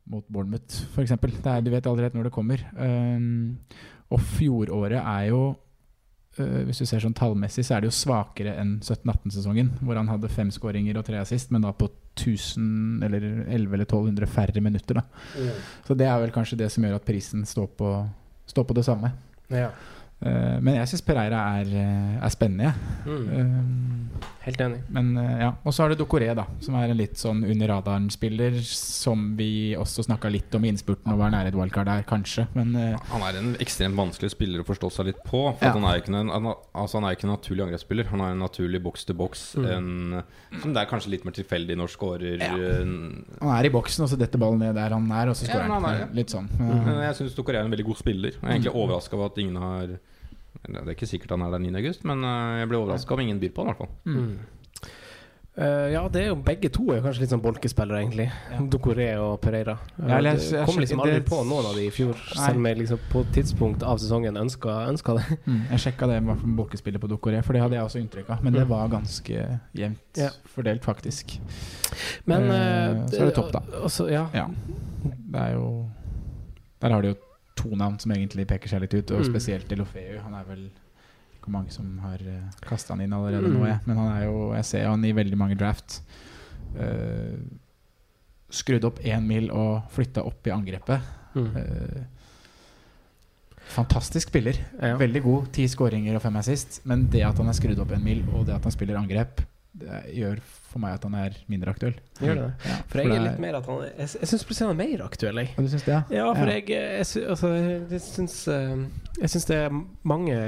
mot Bournemouth, f.eks. Du vet aldri når det kommer. Um, og fjoråret er jo uh, Hvis du ser sånn tallmessig, så er det jo svakere enn 17-18-sesongen, hvor han hadde fem skåringer og tre assist, men da på 1000 eller 1100 eller 1200 færre minutter. Da. Så det er vel kanskje det som gjør at prisen står på, står på det samme. Ja. Uh, men jeg syns Pereira er, uh, er spennende, jeg. Mm. Um, Helt enig. Men eh, ja, Og så har du Dokoré, da, som er en litt sånn under radaren-spiller. Som vi også snakka litt om i innspurten, og var nære et wildcard der, kanskje. Men eh, Han er en ekstremt vanskelig spiller å forstå seg litt på. For Ja. han er ikke en, altså han er ikke en naturlig angrepsspiller. Han er en naturlig boks til boks. Mm. Som det er kanskje litt mer tilfeldig når scorer. eh, han er i boksen, og så detter ballen ned der han er, og så Ja, skårer men han er. Litt sånn. Men jeg syns Dokore er en veldig god spiller. Jeg er egentlig overraska over at ingen har Det er ikke sikkert han er der 9. august, men eh, jeg ble overraska om ingen byr på han, i hvert fall. Mm. Uh, ja, det er jo begge to er kanskje litt sånn bolkespillere, egentlig. Ja. Dokoré og Pereira. Ja, jeg- jeg kom liksom aldri det- på noen av de i fjor, Nei. selv om jeg liksom på et tidspunkt av sesongen ønska, ønska det. Mm, jeg sjekka det med bolkespillet på Dokoré, for det hadde jeg også inntrykk av. Men det Mm. var ganske jevnt Ja. fordelt, faktisk. Men uh, så er det topp, da. Også, ja. Ja. Det er jo Der har de jo to navn som egentlig peker seg litt ut, og Mm. spesielt Delofeu. Han er vel ikke mange som har uh, kasta han inn allerede Mm. nå, jeg. men han er jo Jeg ser han i veldig mange draft. Uh, skrudd opp én mil og flytta opp i angrepet. Eh, fantastisk spiller. Veldig god. Ti skåringer og fem assist. Men det at han er skrudd opp en mil, og det at han spiller angrep, det gjør for meg at han er mindre aktuell. Gjør det det? Ja, For jeg er litt mer at han Jeg, jeg syns plutselig han er mer aktuell, jeg. Og du syns det, ja? Ja, for Ja. jeg, altså, jeg syns eh, Jeg syns det er mange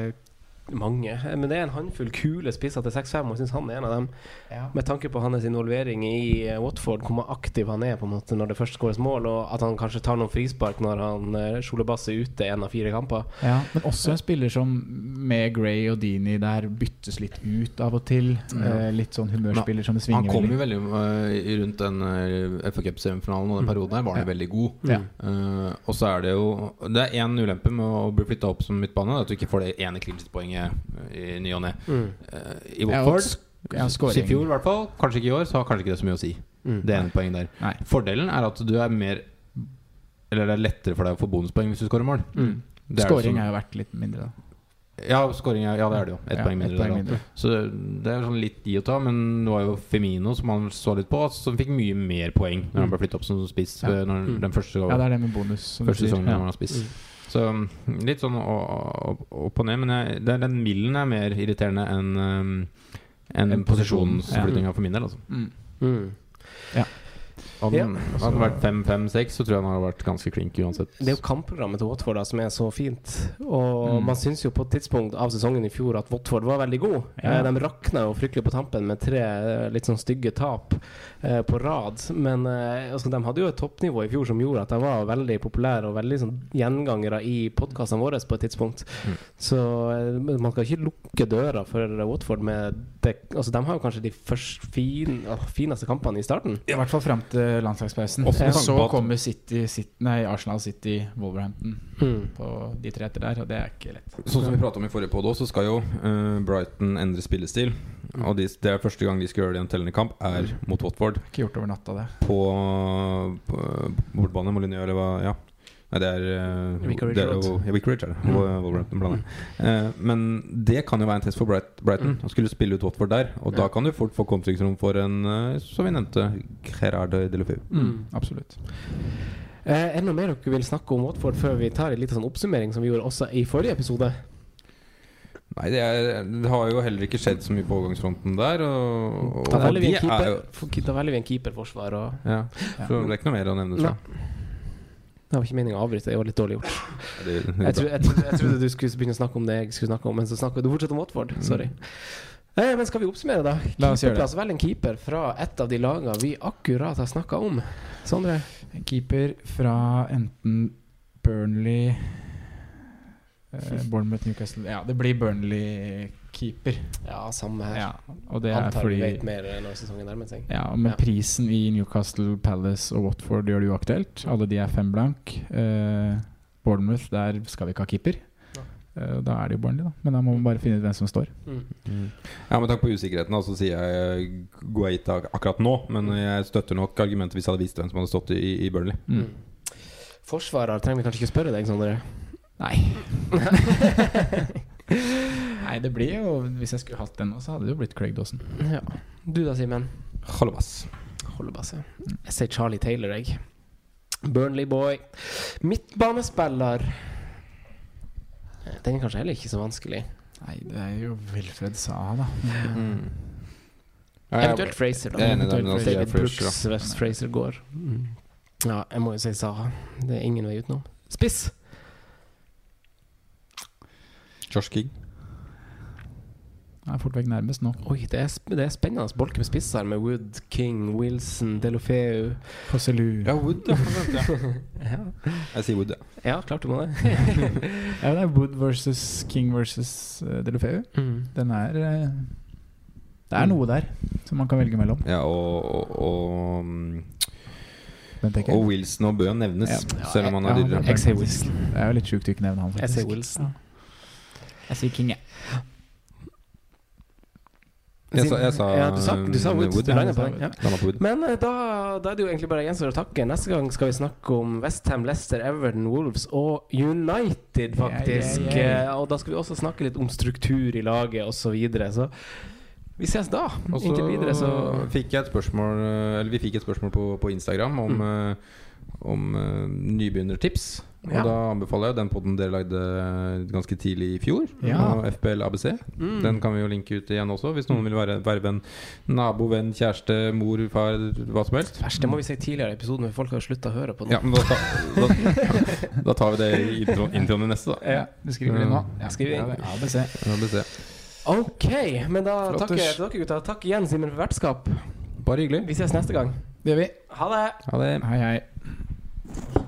mange, men det er en håndfull kule spisser til 6-5, og jeg syns han er en av dem. Ja. Med tanke på hans involvering i eh, Watford, hvor aktiv han er på en måte når det først skåres mål, og at han kanskje tar noen frispark når han uh, Bass er ute en av fire kamper. Ja, men også en spiller som med Gray og Dini der byttes litt ut av og til. Ja. litt sånn humørspiller som det Han kom jo veldig. eh, rundt den uh, FA Cup-semifinalen, og den perioden her var han Ja. veldig god. Ja. Eh, og så er det jo Det er én ulempe med å bli flytta opp som midtbane. det At du ikke får det ene clean-poenget i ny og ne. Eh, I Watford, ja, i fjor i hvert fall, kanskje ikke i år, så har kanskje ikke det så mye å si. Mm. Det ene poenget der. Nei. Fordelen er at du er mer Eller det er lettere for deg å få bonuspoeng hvis du skårer mål. Mm. Det er Skåring har er jo verdt litt mindre, da. Ja, scoring er, ja, det er det jo. Ett Ja, poeng mindre. poeng der, mindre. Så det er sånn litt gi og ta, men det var jo Femino som han så litt på, som fikk mye mer poeng når han ble flyttet opp som spiss Ja. når, Mm. den første, Ja, det er det med bonus. Som første sesongen Ja. han har spiss. Så um, litt sånn opp og ned. Men jeg, det er, den milden er mer irriterende enn um, enn En posisjonsflyttinga ja. for min del. Altså. Mm. Mm. Hadde Ja. altså, hadde det vært 5-5-6, så tror jeg han hadde vært ganske klink uansett. Det er jo kampprogrammet til Watford da, som er så fint. Og Mm. man syns jo på et tidspunkt av sesongen i fjor at Watford var veldig god. Ja. Eh, De rakna jo fryktelig på tampen med tre eh, litt sånn stygge tap eh, på rad. Men eh, altså, de hadde jo et toppnivå i fjor som gjorde at de var veldig populære og veldig sånn gjengangere i podkastene våre på et tidspunkt. Mm. Så eh, man skal ikke lukke døra for Watford med det. Altså, de har jo kanskje de første fin, fineste kampene i starten. I hvert fall frem til landslagspausen. Og så kommer City, City, nei, Arsenal City, Wolverhampton Mm. på de tre etter der, og det er ikke lett. Sånn som vi prata om i forrige podd så skal jo uh, Brighton endre spillestil. Og de, det er første gang de skal gjøre det i en tellende kamp, er mot Watford. Ikke gjort over natta, det. På, på bortbane, Molyneux, eller hva Ja. Nei, det er, eh, ja, Vicarage, er det. Wol- Wolverhampton. Eh, men det kan jo være en test for Bright, Brighton. Å skulle spille ut Watford der. Og da kan du fort få kontringsrom for en, uh, som vi nevnte, Gerard Delefeu. Mm. Absolutt. Eh, er det noe mer dere vil snakke om Watford før vi tar en liten sånn oppsummering som vi gjorde også i forrige episode? Nei, det, er, det har jo heller ikke skjedd så mye på overgangsfronten der. Og, og, Da velger vi en er jo keeper, for- da velger vi en keeperforsvar. Og ja, Så det er ikke noe mer å nevne. Det var ikke meningen å avbryte, det var litt dårlig gjort. Jeg, tro, jeg, trodde, jeg trodde du skulle begynne å snakke om det jeg skulle snakke om, men så snakka du fortsatt om Watford. Sorry. Eh, men skal vi oppsummere, da? Keeperplass. Vel en keeper fra et av de lagene vi akkurat har snakka om. Sondre? En keeper fra enten Burnley eh, Bournemouth, Newcastle Ja, det blir Burnley-keeper. Ja, samme her. Ja, og det er fordi vet mer når sesongen nærmer seg. Ja, men Ja. prisen i Newcastle, Palace og Watford gjør det uaktuelt. Alle de er fem blank. Uh, Bournemouth, der skal vi ikke ha keeper. Ja. Uh, da er det jo Burnley, da. Men da må man bare finne ut hvem som står. Mm. Ja, Med takk på usikkerheten da, så sier jeg Guaita akkurat nå. Men jeg støtter nok argumentet hvis jeg hadde visst hvem som hadde stått i, i Burnley. Mm. Forsvarer trenger vi kanskje ikke spørre deg, Sondre. Nei. Nei, det blir jo Hvis jeg skulle hatt den nå, så hadde det jo blitt Craig Dawson. Ja. Du da, Simen? Holdebass. Holdebass, ja. Jeg sier Charlie Taylor, jeg. Burnley-boy. Midtbanespiller. Den er kanskje heller ikke så vanskelig. Nei, det er jo Wilfred Sa, da. Mm. Eventuelt Fraser, da. Eventuelt jeg David Brooks hvis Fraser går. Mm. Ja, jeg må jo si Saha. Det er ingen vei utenom. Spiss. Josh King. Er fort vekk nærmest nå. Oi, det er, det er spennende bolke med spisser med Wood, King, Wilson, Delofeu. Fosselu. Ja, Wood, ja. Ja. Jeg sier Wood, ja. ja, klart du må det. Ja, det er Wood versus King versus uh, Delofeu. Mm. Den er uh, Det er noe der som man kan velge mellom. ja og, og, og, mm, og. Wilson og Bø nevnes, Ja. selv om han Ja, er det dyrere. Jeg sier Wilson. Det er jo litt sjukt å ikke nevne han, Jeg faktisk. sier Wilson. Jeg sier King, jeg. Jeg sa, jeg sa, ja, du sa, du sa mm, Wood. Wood, Du på den. Ja. På Wood. Men eh, da, da er det jo egentlig bare gjenstår å takke. Neste gang skal vi snakke om Westham, Leicester, Everton, Wolves og United, faktisk. Yeah, yeah, yeah. Eh, Og da skal vi også snakke litt om struktur i laget osv. Så, videre. så vi ses da. Også Inntil videre, så fikk jeg et spørsmål Eller vi fikk et spørsmål på, på Instagram om, Mm. eh, om eh, nybegynnertips. Og Ja. da anbefaler jeg den podden dere lagde ganske tidlig i fjor. Ja. FBL ABC. Mm. Den kan vi jo linke ut igjen også, hvis noen vil være, verve en nabo, venn, kjæreste, mor, far, hva som helst. Æsj, det må vi si tidligere i episoden, for folk har slutta å høre på den. Ja, men da, ta, da, da tar vi det i intro, introen i neste, da. Ja, du skriver det nå. Ja, skriver inn. ABC. ABC. Ok, men da takker jeg til dere gutta. Takk igjen, Simen, for vertskap. Bare hyggelig. Vi ses neste gang. Det gjør vi. Ha det! Ha det. Hei, hei.